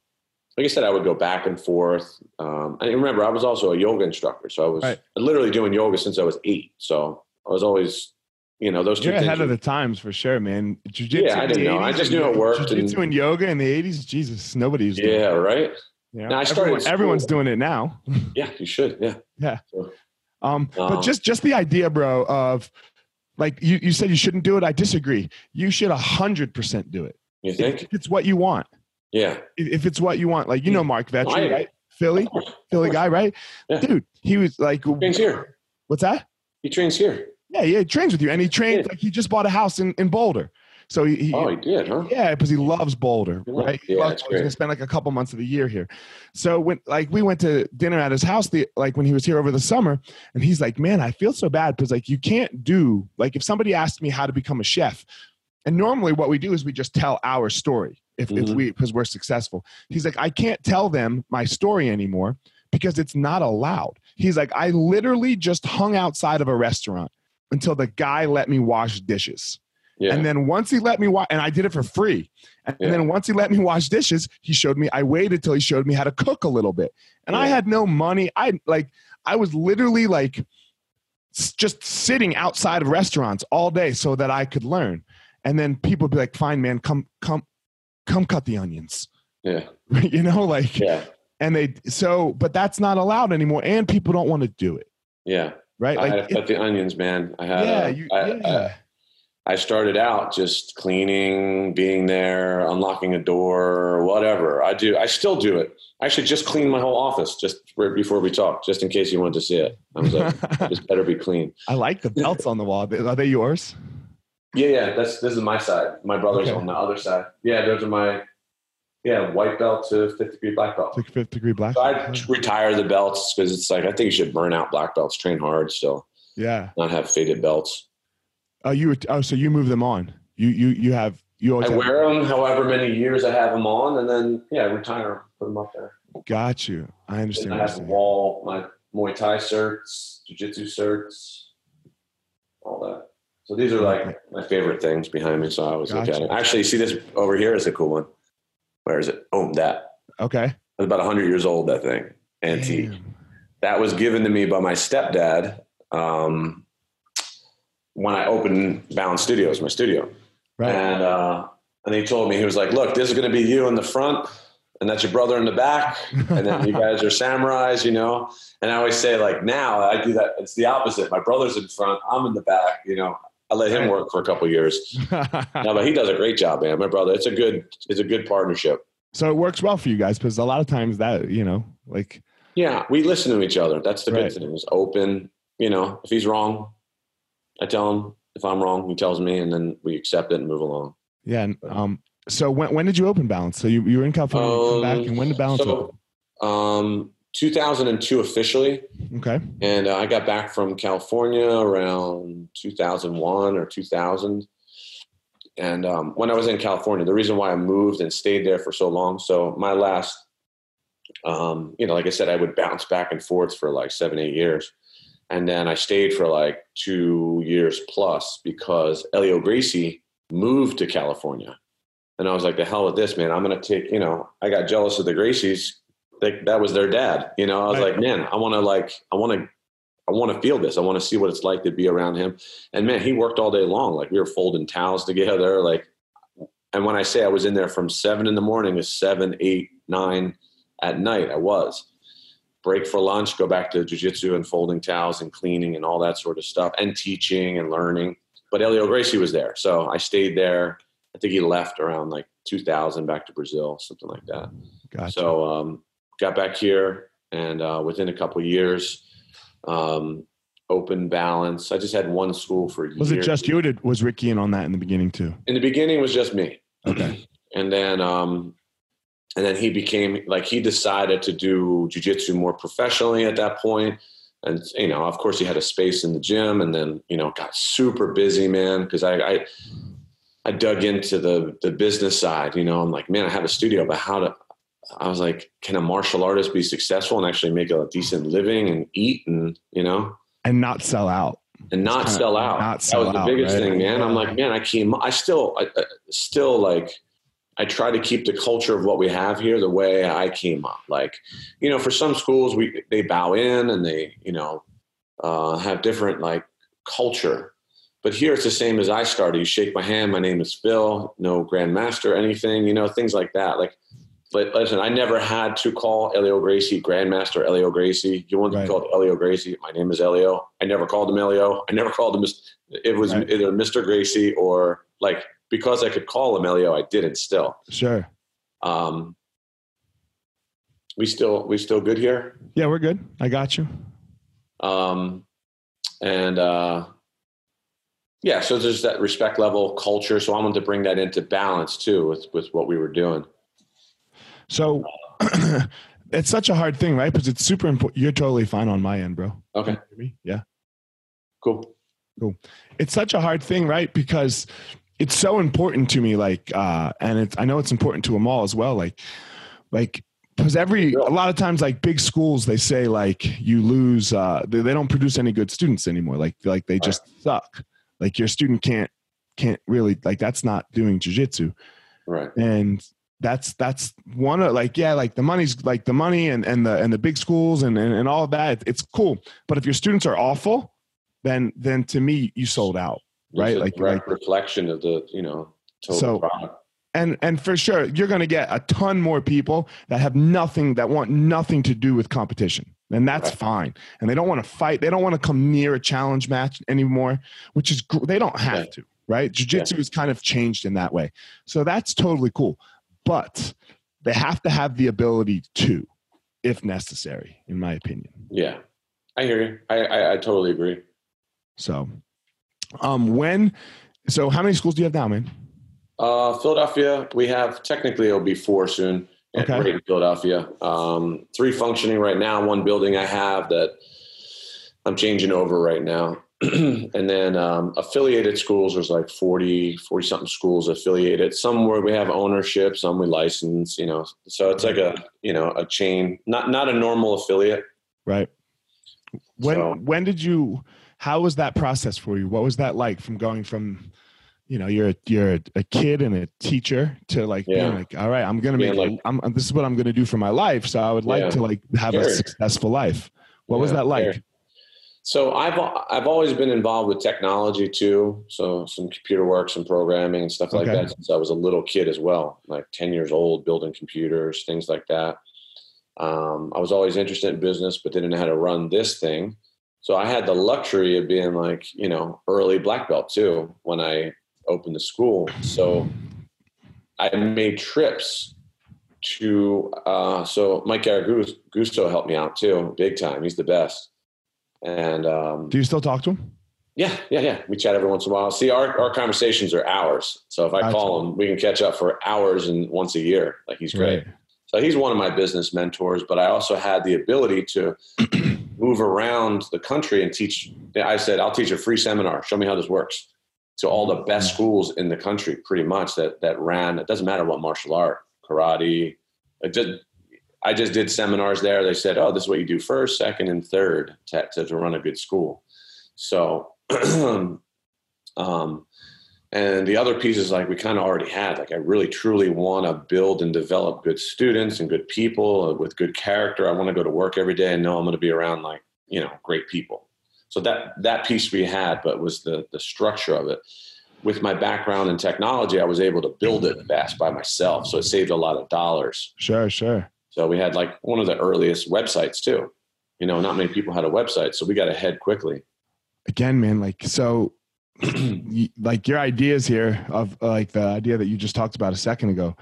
like I said, I would go back and forth. Um, and remember, I was also a yoga instructor, so I was right. literally doing yoga since I was eight. So I was always, you know, those two. You're ahead of the times for sure, man. Jiu-jitsu yeah, I didn't know. I just knew it worked. Jiu-jitsu and, and yoga in the '80s, Jesus, nobody's. Yeah, right. Yeah, now, I started. Everyone, everyone's doing it now. yeah, you should. Yeah. Yeah. So, um, um, but just just the idea, bro, of like you, you said you shouldn't do it. I disagree. You should a hundred percent do it. You think if it's what you want? Yeah. If it's what you want, like you know Marc Vetri, right? Philly, Philly guy, right? Yeah. Dude, he was like he trains here. What's that? He trains here. Yeah, yeah, he trains with you, and he trained yeah. like he just bought a house in, in Boulder. So he, he oh he did huh yeah because he loves Boulder right yeah, loves, he's gonna spend like a couple months of the year here so when like we went to dinner at his house the like when he was here over the summer and he's like man I feel so bad because like you can't do like if somebody asked me how to become a chef and normally what we do is we just tell our story if, mm-hmm. if we because we're successful. He's like, I can't tell them my story anymore because it's not allowed. He's like, I literally just hung outside of a restaurant until the guy let me wash dishes. Yeah. And then once he let me wash, and I did it for free. And yeah. then once he let me wash dishes, he showed me. I waited till he showed me how to cook a little bit, and yeah. I had no money. I like, I was literally like, just sitting outside of restaurants all day so that I could learn. And then people would be like, "Fine, man, come, come, come cut the onions. Yeah. you know, like, yeah. And they, so, but that's not allowed anymore. And people don't want to do it. Yeah. Right. Like, I had to cut the onions, man. I had, yeah, you, I, yeah. I, I started out just cleaning, being there, unlocking a door, whatever. I do. I still do it. I actually just cleaned my whole office just right before we talked, just in case you wanted to see it. I was like, just better be clean. I like the belts on the wall. Are they yours? Yeah, yeah. That's this is my side. My brother's okay. on the other side. Yeah, those are my yeah white belt to fifth degree black belt. fifth degree black. So I retire the belts because it's like I think you should burn out black belts, train hard, still. Yeah. Not have faded belts. Oh, you oh so you move them on. You you you have you always. I wear them however many years I have them on, and then yeah, retire, put them up there. Got you. I understand. And I have wall, my Muay Thai certs, Jiu Jitsu certs, all that. So these are like my favorite things behind me. So I always gotcha. look at it. Actually, see this over here is a cool one. Where is it? Oh, that. Okay. It's about 100 years old, that thing. Antique. Damn. That was given to me by my stepdad um, when I opened Balance Studios, my studio. Right. And, uh, and he told me, he was like, look, this is going to be you in the front and that's your brother in the back. And then you guys are samurais, you know? And I always say like now I do that. It's the opposite. My brother's in front. I'm in the back, you know, I let him work for a couple years. no, but he does a great job, man. My brother, it's a good, it's a good partnership. So it works well for you guys because a lot of times that you know, like yeah, we listen to each other. That's the right. good thing. It's open. you know, if he's wrong, I tell him. If I'm wrong, he tells me, and then we accept it and move along. Yeah. And, um, so when when did you open Balance? So you, you were in California, um, back, and when did Balance so, open? Um, 2002 officially. Okay. And uh, I got back from California around 2001 or 2000. And um, when I was in California, the reason why I moved and stayed there for so long. So my last, um, you know, like I said, I would bounce back and forth for like seven, eight years. And then I stayed for like two years plus because Helio Gracie moved to California. And I was like, the hell with this, man. I'm going to take, you know, I got jealous of the Gracies. They, that was their dad. You know, I was right. like, man, I want to like, I want to, I want to feel this. I want to see what it's like to be around him. And man, he worked all day long. Like we were folding towels together. Like, and when I say I was in there from seven in the morning to seven, eight, nine at night, I was break for lunch, go back to jujitsu and folding towels and cleaning and all that sort of stuff and teaching and learning. But Elio Gracie was there. So I stayed there. I think he left around like 2000 back to Brazil, something like that. Gotcha. So um, got back here and uh, within a couple years, um, open balance. I just had one school for Was it just you? did was Ricky in on that in the beginning too? In the beginning, was just me. Okay. and then um, and then he became like he decided to do jujitsu more professionally at that point. And you know of course he had a space in the gym and then you know got super busy man because I, I, I dug into the the business side you know i'm like man i have a studio but how to i was like can a martial artist be successful and actually make a decent living and eat and you know? And not sell out. And not sell out. not sell that was the biggest right? thing man. I'm like man i came i still I, I still like I try to keep the culture of what we have here the way I came up. Like, you know, for some schools, we they bow in and they, you know, uh, have different like culture. But here it's the same as I started. You shake my hand. My name is Phil. No grandmaster, anything. You know, things like that. Like, but listen, I never had to call Elio Gracie grandmaster Elio Gracie. You want to right. Helio Gracie? My name is Elio. I never called him Helio. I never called him. It was right. either Mr. Gracie or like because I could call Emilio, I didn't still. Sure. Um, we still we still good here? Yeah, we're good. I got you. Um, and uh, yeah, so there's that respect level culture. So I wanted to bring that into balance too with with what we were doing. So it's such a hard thing, right? Because it's super important. You're totally fine on my end, bro. Okay. Yeah. Cool. Cool. It's such a hard thing, right? Because it's so important to me like uh and it's i know it's important to them all as well like like because every a lot of times like big schools they say like you lose uh they, they don't produce any good students anymore like like they just right. suck. Like your student can't can't really like that's not doing jiu-jitsu. Right. And that's that's one of like yeah like the money's like the money and and the and the big schools and and, and all of that it's cool. But if your students are awful then then to me you sold out right? like like reflection of the you know total so, product. And and for sure, you're going to get a ton more people that have nothing that want nothing to do with competition, and that's right. fine. And they don't want to fight. They don't want to come near a challenge match anymore, which is they don't have yeah. to, right? Jiu-jitsu yeah. is kind of changed in that way, so that's totally cool. But they have to have the ability to, if necessary, in my opinion. Yeah, I hear you. I, I, I totally agree. So um, when? So how many schools do you have now, man? Uh, Philadelphia, we have technically it'll be four soon. Okay. Right in Philadelphia, um, three functioning right now. One building I have that I'm changing over right now. and then um, affiliated schools there's like 40 40 something schools affiliated some where we have ownership some we license you know so it's like a you know a chain not not a normal affiliate right when so, when did you how was that process for you? What was that like from going from, you know, you're you're a kid and a teacher to like yeah. being like, all right, I'm gonna make, like, I'm, this is what I'm gonna do for my life. So I would like yeah. to like have sure. a successful life. What was that like? So I've I've always been involved with technology too. So some computer work, some programming and stuff like okay. that since I was a little kid as well, like ten years old, building computers, things like that. Um, I was always interested in business, but didn't know how to run this thing. So I had the luxury of being like, you know, early black belt too when I opened the school. So I made trips to, uh, so Mike Garaguzzo helped me out too, big time. He's the best. And um, do you still talk to him? Yeah, yeah, yeah. We chat every once in a while. See, our, our conversations are hours. So if I call him, we can catch up for hours and once a year. Like he's great. Right. So he's one of my business mentors, but I also had the ability to move around the country and teach. I said, I'll teach a free seminar. Show me how this works. To all the best mm. schools in the country, pretty much that that ran. It doesn't matter what martial art, karate. Just, I just did seminars there. They said, "Oh, this is what you do first, second, and third to, to, to run a good school." So um, and the other pieces like we kind of already had like i really truly want to build and develop good students and good people uh, with good character. I want to go to work every day and know i'm going to be around like you know great people. So that that piece we had but was the the structure of it. With my background in technology i was able to build it fast by myself so it saved a lot of dollars. Sure sure. So we had like one of the earliest websites too. You know not many people had a website so we got ahead quickly. Again, man, like so like your ideas here of like the idea that you just talked about a second ago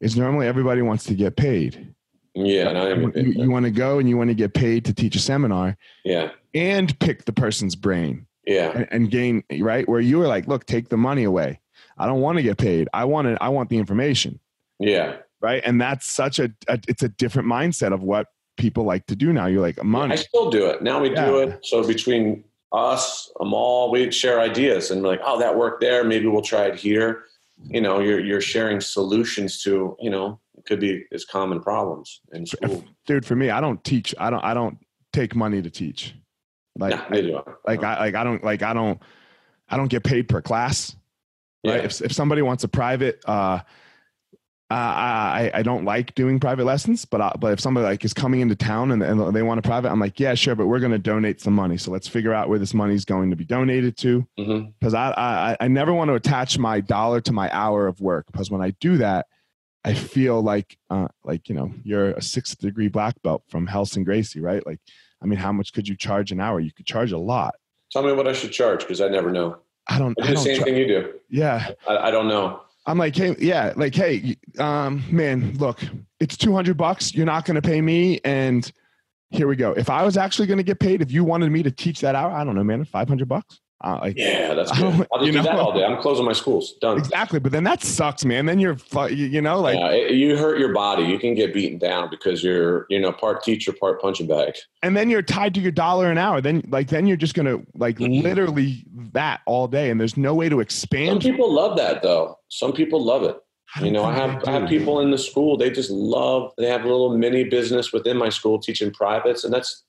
is normally everybody wants to get paid. Yeah, you, you want to go and you want to get paid to teach a seminar. Yeah, and pick the person's brain. Yeah, and, and gain right where you were like, look, take the money away. I don't want to get paid. I want it. I want the information. Yeah, right. And that's such a, a it's a different mindset of what people like to do now. You're like money. I still do it now. We yeah. do it. So between us, Amal, we'd share ideas and like, oh, that worked there. Maybe we'll try it here. You know, you're you're sharing solutions to, you know, it could be as common problems in school. Dude, for me, I don't teach. I don't I don't take money to teach. Like nah, I, like I like I don't like I don't I don't get paid per class. Right. Yeah. If if somebody wants a private uh uh, I, I don't like doing private lessons, but I, but if somebody like is coming into town and, and they want a private, I'm like, yeah, sure, but we're going to donate some money. So let's figure out where this money is going to be donated to. Because mm-hmm. I, I I never want to attach my dollar to my hour of work. Because when I do that, I feel like uh, like you know you're a sixth degree black belt from Relson Gracie, right? Like, I mean, how much could you charge an hour? You could charge a lot. Tell me what I should charge because I never know. I don't. I do I the same thing you do. Yeah. I, I don't know. I'm like, hey, yeah, like, hey, um, man, look, it's 200 bucks. You're not going to pay me. And here we go. If I was actually going to get paid, if you wanted me to teach that hour, I don't know, man, 500 bucks. Uh, like, yeah, that's good. I'll just do know? that all day. I'm closing my schools. Done. Exactly, but then that sucks, man. Then you're, you know, like yeah, you hurt your body. You can get beaten down because you're, you know, part teacher, part punching bag. And then you're tied to your dollar an hour. Then, like, then you're just gonna like mm-hmm. literally that all day, and there's no way to expand. Some people love that though. Some people love it. You know, I have I have people in the school. They just love. They have a little mini business within my school teaching privates, and that's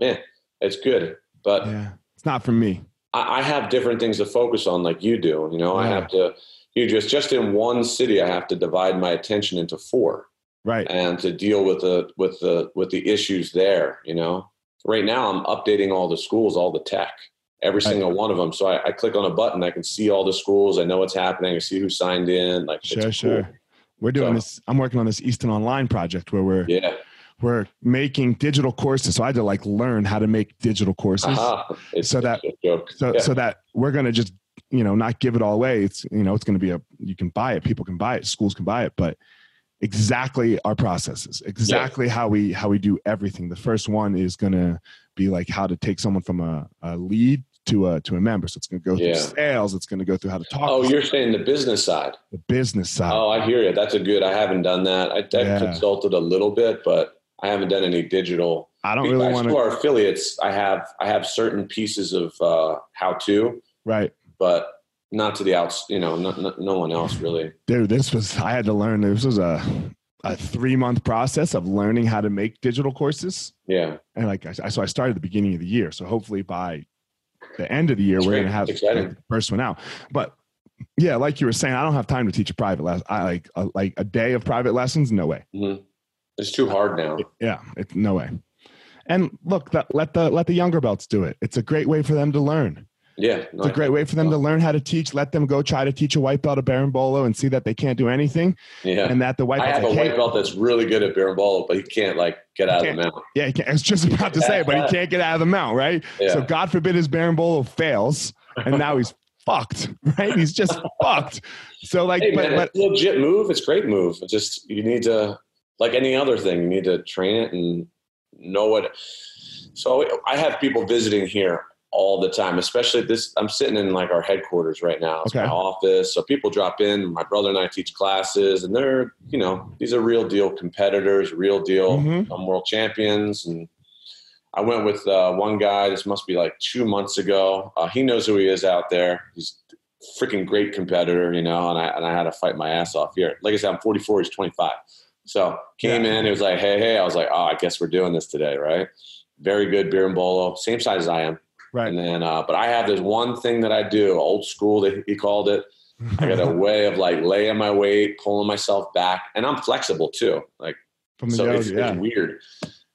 man, it's good. But yeah, it's not for me. I, I have different things to focus on, like you do. You know, yeah. I have to. You just just in one city, I have to divide my attention into four, right? And to deal with the with the with the issues there. You know, right now I'm updating all the schools, all the tech every single one of them. So I, I, click on a button, I can see all the schools, I know what's happening, I see who signed in. Like sure, sure. Cool. We're doing so, this. I'm working on this Easton Online project where we're yeah we're making digital courses. So I had to like learn how to make digital courses uh-huh. so that so yeah. so that we're gonna just you know not give it all away. It's you know it's gonna be a you can buy it, people can buy it, schools can buy it, but exactly our processes, exactly yeah. how we how we do everything. The first one is gonna be like how to take someone from a, a lead to a to a member. So it's going to go yeah. through sales. It's going to go through how to talk. Oh, you're saying the business side. The business side. Oh, I hear you. That's a good. I haven't done that. I, I yeah. consulted a little bit, but I haven't done any digital. I don't really want to. our affiliates, I have I have certain pieces of uh, how to. Right. But not to the outs. You know, no, no, no one else really. Dude, this was I had to learn. This was a a three month process of learning how to make digital courses. Yeah. And like I, so I started at the beginning of the year. So hopefully by the end of the year, That's we're going to have the first one out. But yeah, like you were saying, I don't have time to teach a private lesson. I like a, like a day of private lessons. No way. Mm-hmm. It's too hard now. Yeah, it's no way. And look, that, let the let the younger belts do it. It's a great way for them to learn. Yeah, no, it's a great way for them to learn how to teach. Let them go try to teach a white belt a berimbolo and see that they can't do anything. Yeah, and that the white. I have a white belt that's really good at berimbolo, but he can't like get out of the mount. Yeah, he can't. I was just about to say, but he can't get out of the mount, right? Yeah. So God forbid his berimbolo fails, and now he's fucked, right? He's just fucked. So like, hey, but, man, but, it's a legit move. It's great move. Just you need to like any other thing, you need to train it and know what So I have people visiting here all the time, especially this. I'm sitting in like our headquarters right now. It's Okay. my office. So people drop in. My brother and I teach classes, and they're, you know, these are real deal competitors, real deal Mhm. um, world champions. And I went with uh, one guy. This must be like two months ago. Uh, he knows who he is out there. He's freaking great competitor, you know. And I and I had to fight my ass off here. Like I said, I'm 44. He's 25. So came Yeah. in. It was like, hey, hey. I was like, oh, I guess we're doing this today, right? Very good berimbolo, same size as I am. Right. And then, uh, but I have this one thing that I do, old school, that he called it. I got a way of like laying my weight, pulling myself back, and I'm flexible too. Like From the so, yoga, it's, yeah. it's weird.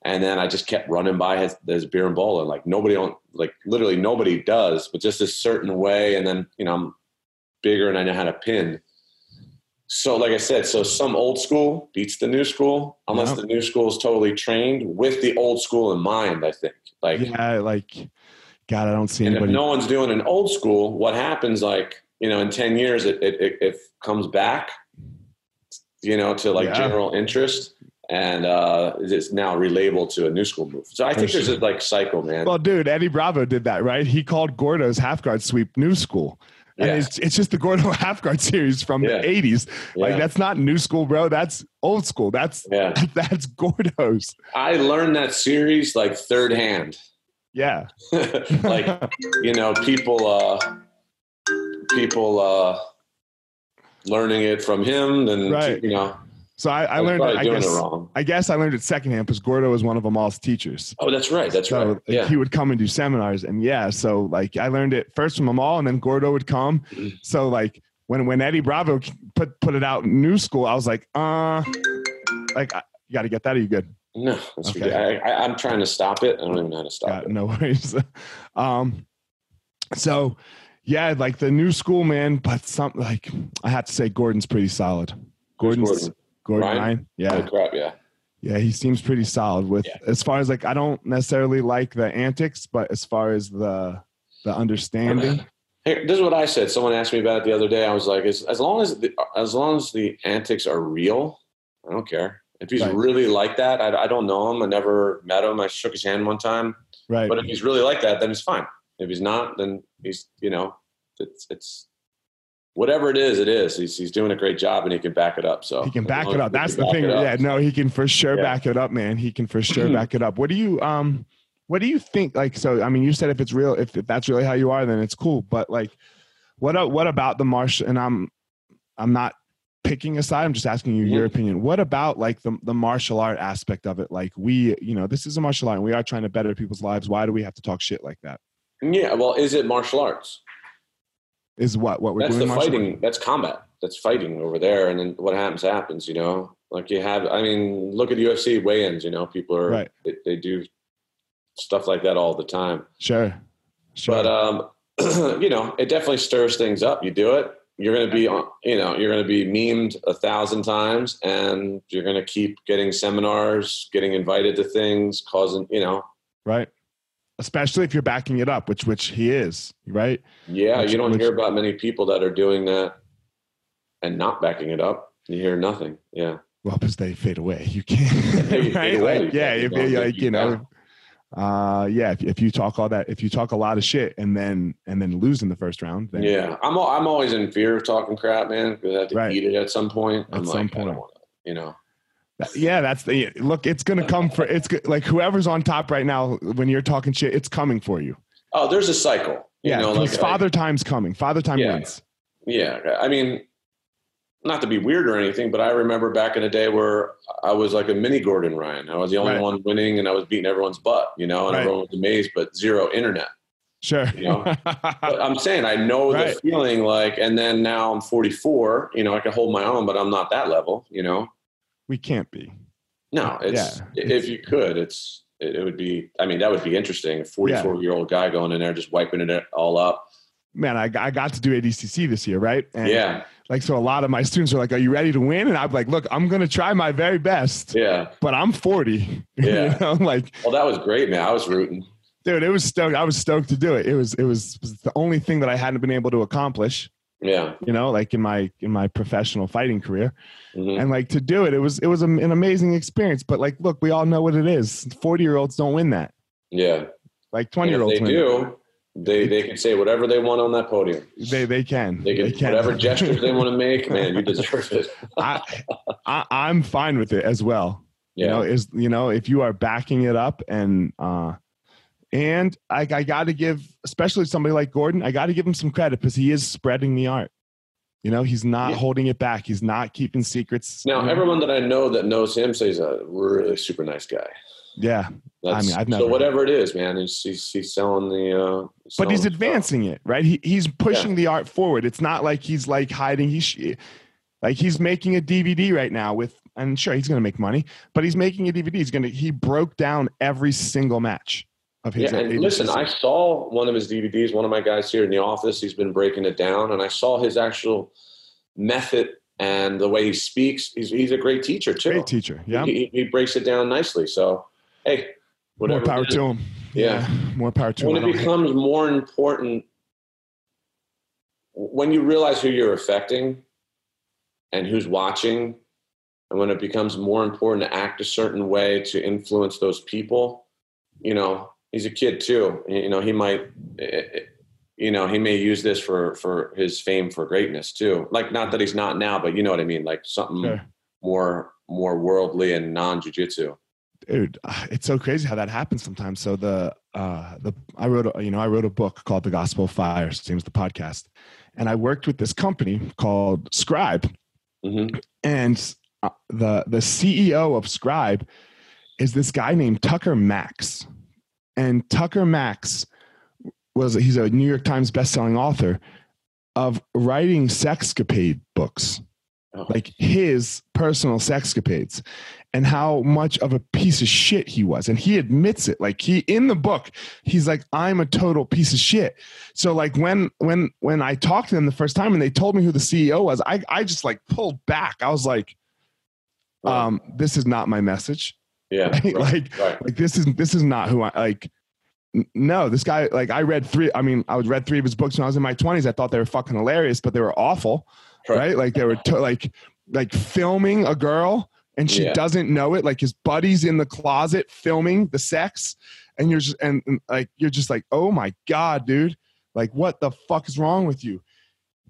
And then I just kept running by his, his berimbolo, and like nobody on, like literally nobody does, but just a certain way. And then you know I'm bigger and I know how to pin. So, like I said, so some old school beats the new school, unless Yeah. the new school is totally trained with the old school in mind. I think, like, yeah, like God, I don't see and if no one's doing an old school, what happens? Like, you know, in ten years, it it, it, it comes back, you know, to like Yeah. general interest, and uh, it's now relabeled to a new school move. So I think there's a like cycle, man. well, dude, Eddie Bravo did that, right? He called Gordo's half guard sweep new school. And Yeah. it's, it's just the Gordo half guard series from Yeah. the 80s. Like, Yeah. that's not new school, bro. That's old school. That's yeah, that's Gordo's. I learned that series like third hand. Yeah. like you know people uh people uh learning it from him and Right. you know so I, I learned, probably I guess, it I guess I learned it secondhand because Gordo was one of Amal's teachers. oh that's right that's so right. like, yeah. he would come and do seminars and yeah so like i learned it first from Amal and then gordo would come. Mhm. so like when when eddie bravo put put it out new school i was like uh like I, you got to get that are you good? No that's Okay. I, I, i'm trying to stop it i don't even know how to stop yeah, it. no worries. Um so yeah like the new school man but some like i have to say gordon's pretty solid. Gordon's Gordon? Gordon Ryan? Ryan? yeah oh crap yeah Yeah, he seems pretty solid with Yeah. as far as like I don't necessarily like the antics, but as far as the the understanding. Hey, this is what I said. Someone asked me about it the other day. I was like, as, as long as the, as long as the antics are real, I don't care. If he's Right. really like that, I, I don't know him. I never met him. I shook his hand one time. Right. But if he's really like that, then it's fine. If he's not, then he's you know, it's it's whatever it is, it is. He's he's doing a great job and he can back it up. So he can back it up. That's the thing. Yeah, no, he can for sure Yeah. back it up, man. He can for sure back it up. What do you um what do you think like so I mean you said if it's real if, if that's really how you are then it's cool, but like what a- what about the martial and I'm I'm not picking a side, I'm just asking you your Mhm. opinion. What about like the the martial art aspect of it? Like we, you know, this is a martial art and we are trying to better people's lives. Why do we have to talk shit like that? Yeah. Well, is it martial arts? Is what what we're that's doing the martial fighting. That's combat. That's fighting over there, and then what happens happens. You know, like you have. I mean, look at UFC weigh-ins. You know, people are Right. they, they do stuff like that all the time. Sure. Sure. But um, you know, it definitely stirs things up. You do it, you're going to be on. You know, you're going to be memed a thousand times, and you're going to keep getting seminars, getting invited to things, causing. You know, right? Especially if you're backing it up, which which he is, right? yeah, Which- you don't which- hear about many people that are doing that and not backing it up. You hear nothing. Yeah. Well, because they fade away. You can't, They fade away. Like, yeah, You if like, you you know, uh, yeah, if, if you talk all that, if you talk a lot of shit and then and then lose in the first round, then Yeah, I'm I'm always in fear of talking crap, man, because I have to Right. eat it at some point. I'm At like, some I point. don't want to, you know. Yeah, that's the look. It's gonna come for it's like whoever's on top right now when you're talking shit, it's coming for you. Oh, there's a cycle. You Yeah, know, like, uh, father time's coming. Father time Yeah. wins. Yeah, I mean, not to be weird or anything, but I remember back in the day where I was like a mini Gordon Ryan. I was the only Right. one winning, and I was beating everyone's butt, you know, and Right. everyone was amazed, but zero internet. Sure. You know? But I'm saying I know Right. the feeling, like, and then now I'm 44. You know, I can hold my own, but I'm not that level. You know, we can't be. no, it's Yeah. if you could, it's it, it would be. I mean, that would be interesting. A 44 year old guy going in there just wiping it uh, all up. Man, I, I got to do ADCC this year, right? And Yeah, Like, so a lot of my students are like, Are you ready to win? And I'm like, Look, I'm going to try my very best, yeah. but I'm 40. Yeah. you know, like, Well, that was great, man. I was rooting. dude, it was stoked. I was stoked to do it. It was, it was, was the only thing that I hadn't been able to accomplish, Yeah. you know, like in my, in my professional fighting career. Mhm. And like to do it, it was, it was an amazing experience. But like, look, we all know what it is. 40 year olds don't win that. Yeah. Like 20 year olds. They do. They they can say whatever they want on that podium. They they can. They can, they can. whatever gestures they want to make. Man, you deserve it. I, I I'm fine with it as well. Yeah. You know, is you know if you are backing it up and uh and I, I got to give, especially somebody like Gordon, I got to give him some credit because he is spreading the art. You know, he's not Yeah. holding it back. He's not keeping secrets. Now, everyone that I know that knows him says he's a really super nice guy. yeah, That's, mean, I've so never- whatever it is, man, he's he's, he's selling the. Uh, but he's selling advancing it, right? He he's pushing the art forward. It's not like he's like hiding. He's like he's making a DVD right now with, and sure he's going to make money, but he's making a DVD. He's going to he broke down every single match of his. Yeah, and listen, I saw one of his DVDs. One of my guys here in the office, he's been breaking it down, and I saw his actual method and the way he speaks. He's he's a great teacher too. great teacher. Yeah, he, he breaks it down nicely. So, hey, whatever. more power to him. Yeah. more power to him. when it becomes more important when you realize who you're affecting and who's watching and when it becomes more important to act a certain way to influence those people you know he's a kid too. You know he might eh, eh, you know he may use this for for his fame for greatness too. Like not that he's not now but you know what i mean like something Sure. more more worldly and non-jiu-jitsu dude uh, it's so crazy how that happens sometimes. So the uh the i wrote a, you know i wrote a book called the gospel of fire same as the podcast. And i worked with this company called scribe. Hmm and uh, the the ceo of scribe is this guy named tucker max and tucker max was he's a new york times bestselling author of writing sexcapade books. Oh. like his personal sexcapades and how much of a piece of shit he was. And he admits it. Like he in the book he's like i'm a total piece of shit. So like when when when i talked to them the first time and they told me who the ceo was i i just like pulled back. I was like um this is not my message yeah right? right, like right. like this is this is not who i like no this guy like i read three i mean i would read three of his books when i was in my 20s i thought they were fucking hilarious but they were awful Right. like they were to, like like filming a girl and she Yeah. doesn't know it like his buddy's in the closet filming the sex and you're just and, and, like you're just like oh my god dude like what the fuck is wrong with you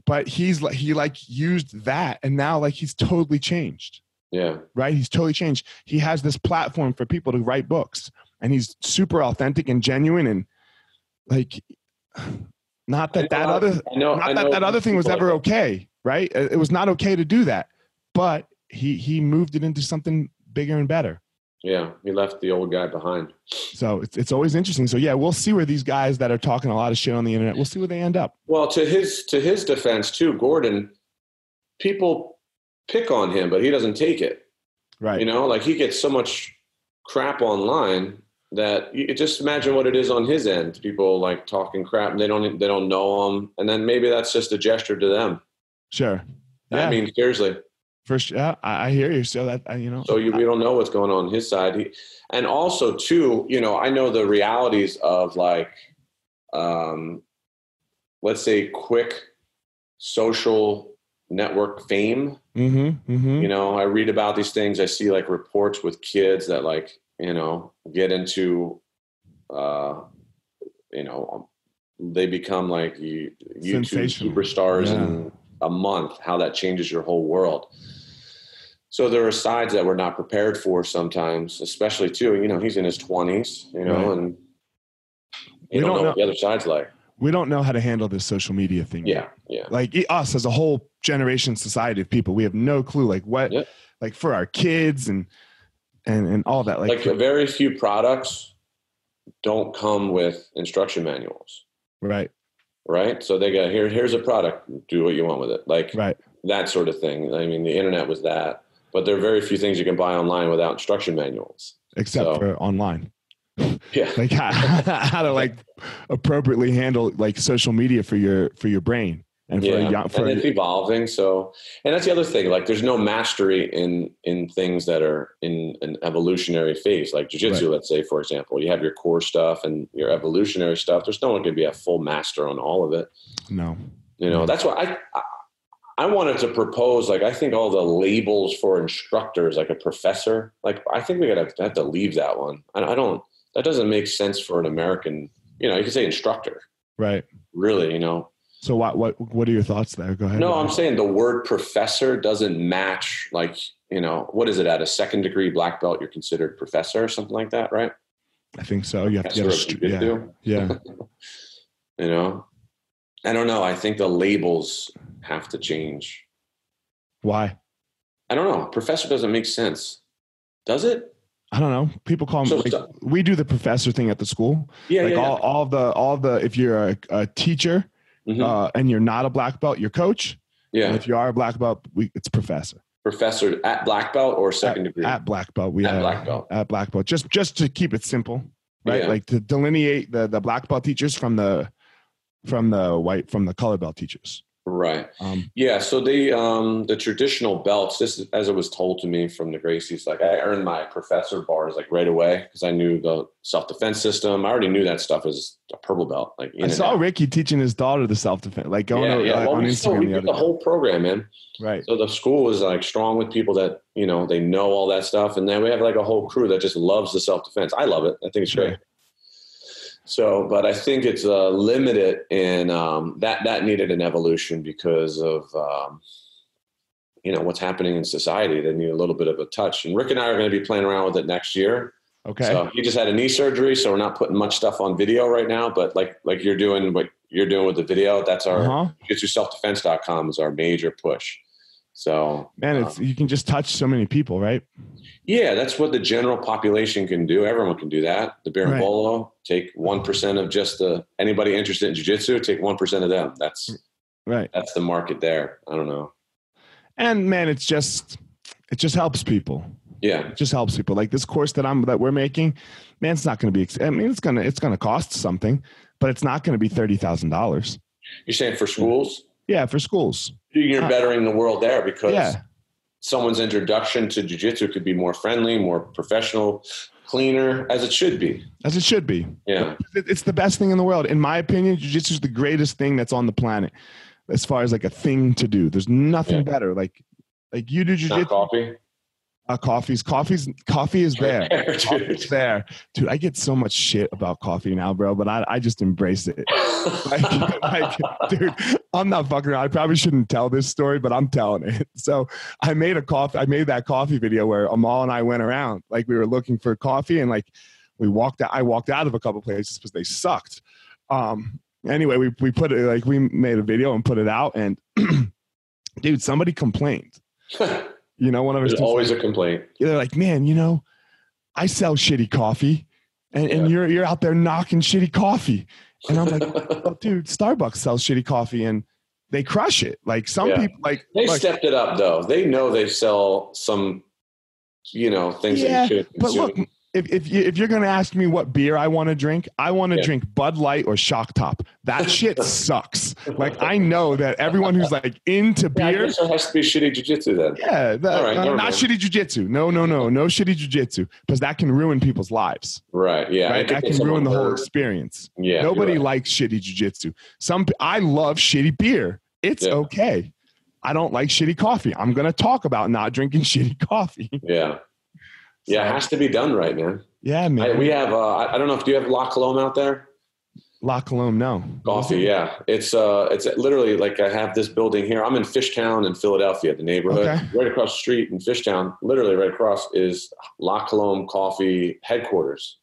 but he's like he like used that and now like he's totally changed yeah right? He's totally changed. He has this platform for people to write books, and he's super authentic and genuine, and like, not that that other, I know, not I that that other thing was ever okay, right? It it was not okay to do that, but he he moved it into something bigger and better. Yeah, he left the old guy behind. So it's it's always interesting. So yeah, we'll see where these guys that are talking a lot of shit on the internet, we'll see where they end up. Well, to his to his defense too, Gordon, people pick on him, but he doesn't take it. Right. You know, like he gets so much crap online that you just imagine what it is on his end. People like talking crap, and they don't they don't know him, and then maybe that's just a gesture to them. Sure. Yeah. I mean, seriously. First, yeah, I, I hear you. So that you know. So you, we don't know what's going on, on his side. He, and also too, you know, I know the realities of like, um, let's say, quick social network fame. Mm-hmm. Mm-hmm. You know, I read about these things. I see like reports with kids that like, you know, get into, uh, you know, they become like you, YouTube superstars Yeah. in a month. How that changes your whole world. So there are sides that we're not prepared for sometimes, especially too. You know, he's in his twenties. You know, Right. and We you don't, don't know, know- what the other side's like. We don't know how to handle this social media thing. yet. Yeah, yeah, like us as a whole generation society of people we have no clue like what Yep. like for our kids and and and all that like, like very few products don't come with instruction manuals. right right? So they go here. Here's a product. Do what you want with it, like right that sort of thing. I mean, the internet was that, but there are very few things you can buy online without instruction manuals. except So- for online Yeah, like how, how to like appropriately handle like social media for your for your brain and for yeah, a young for and it's evolving. So, and that's the other thing. Like, there's no mastery in in things that are in an evolutionary phase, like jujitsu. Let's say, for example, you have your core stuff and your evolutionary stuff. There's no one going to be a full master on all of it. no You know, that's why I, I I wanted to propose like I think all the labels for instructors, like a professor, like I think we gotta have to leave that one. I don't. That doesn't make sense for an American. You know, you could say instructor. Right. Really, you know. So what what what are your thoughts there? Go ahead. No, I'm saying the word professor doesn't match. Like you know, what is it at a second degree black belt? You're considered professor or something like that, right? I think so. You have to get a, yeah, yeah. you know, I don't know. I think the labels have to change. Why? I don't know. Professor doesn't make sense. Does it? I don't know. People call so, like, we do the professor thing at the school. Yeah, like yeah, all, yeah. all the all the if you're a, a teacher mm-hmm. uh, and you're not a black belt, you're coach. Yeah. And if you are a black belt, we, it's professor. Professor at black belt or second at, degree? At black belt. We at black belt. At black belt. Just just to keep it simple, right? Yeah. Like to delineate the the black belt teachers from the from the white from the color belt teachers. Right. Um, yeah. So the um, the traditional belts, this is, as it was told to me from the Gracies, like I earned my professor bars like right away because I knew the self defense system. I already knew that stuff as a purple belt. Like I saw Ricky teaching his daughter the self defense, like going yeah, yeah. Uh, well, on Instagram. Still, we the, the whole program, man. Right. So the school is like strong with people that you know they know all that stuff, and then we have like a whole crew that just loves the self defense. I love it. I think it's great. So, but I think it's uh, limited in um, that that needed an evolution because of um, you know what's happening in society. They need a little bit of a touch. And Rick and I are going to be playing around with it next year. Okay. So he just had a knee surgery, so we're not putting much stuff on video right now. But like like you're doing what you're doing with the video, that's our uh-huh. jitsuselfdefense.com is our major push. So man, it's um, you can just touch so many people, right? Yeah, that's what the general population can do. Everyone can do that. The Berimbolo, right. take one percent of just the anybody interested in jiu-jitsu, take one percent of them. That's right. That's the market there. I don't know. And man, it's just it just helps people. Yeah, it just helps people. Like this course that I'm that we're making, man, it's not going to be. I mean, it's gonna it's gonna cost something, but it's not going to be thirty thousand dollars. You're saying for schools? Yeah, for schools. You're bettering the world there because yeah. someone's introduction to jiu-jitsu could be more friendly, more professional, cleaner, as it should be. As it should be. Yeah. It's the best thing in the world. In my opinion, jiu-jitsu is the greatest thing that's on the planet as far as like a thing to do. There's nothing yeah. better. Like like you do jiu-jitsu. Not coffee. Uh, coffee's coffee's coffee is there. Coffee's there, dude. I get so much shit about coffee now, bro, but I, I just embrace it. like, like, dude, I'm not fucking around. I probably shouldn't tell this story, but I'm telling it. So I made a coffee. I made that coffee video where Amal and I went around, like we were looking for coffee, and like we walked out. I walked out of a couple places because they sucked. Um. Anyway, we we put it like we made a video and put it out, and dude, somebody complained. You know, one of There's always like, a complaint. They're like, man, you know, I sell shitty coffee, and, yeah. and you're you're out there knocking shitty coffee, and I'm like, well, dude, Starbucks sells shitty coffee, and they crush it. Like some yeah. people, like they like, stepped it up though. They know they sell some, you know, things yeah, that you should. But look, if if, you, if you're going to ask me what beer I want to drink, I want to yeah. drink Bud Light or Shock Top. That shit sucks. Like I know that everyone who's like into beer, yeah, has to be shitty jujitsu then. Yeah, that, right, uh, not shitty jujitsu. No, no, no, no shitty jujitsu because that can ruin people's lives. Right. Yeah. Right? That can ruin the whole experience. Yeah. Nobody right. likes shitty jujitsu. Some I love shitty beer. It's yeah. okay. I don't like shitty coffee. I'm going to talk about not drinking shitty coffee. Yeah. Yeah, it has to be done right, man. Yeah, man. I, we have. Uh, I don't know if do you have La Colombe out there. La Colombe, no. Coffee, yeah. It's uh, it's literally like I have this building here. I'm in Fishtown in Philadelphia, the neighborhood. Okay. Right across the street in Fishtown, literally right across is La Colombe Coffee headquarters.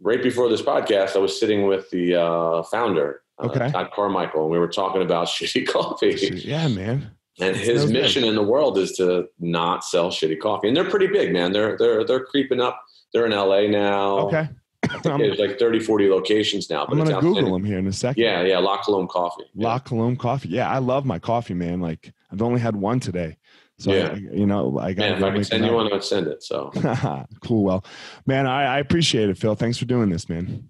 Right before this podcast, I was sitting with the uh, founder, uh. Todd Carmichael, and we were talking about shitty coffee. Yeah, man. And his mission good. in the world is to not sell shitty coffee. And they're pretty big, man. They're they're they're creeping up. They're in LA now. Okay. There's like 30, 40 locations now. But I'm gonna Google them here in a second. Yeah, yeah. La Colombe coffee. Yeah. La Colombe coffee. Yeah, I love my coffee, man. Like I've only had one today. So yeah. I, you know, I got. Man, if I could send you one, I'd send it. So cool. Well, man, I, I appreciate it, Phil. Thanks for doing this, man.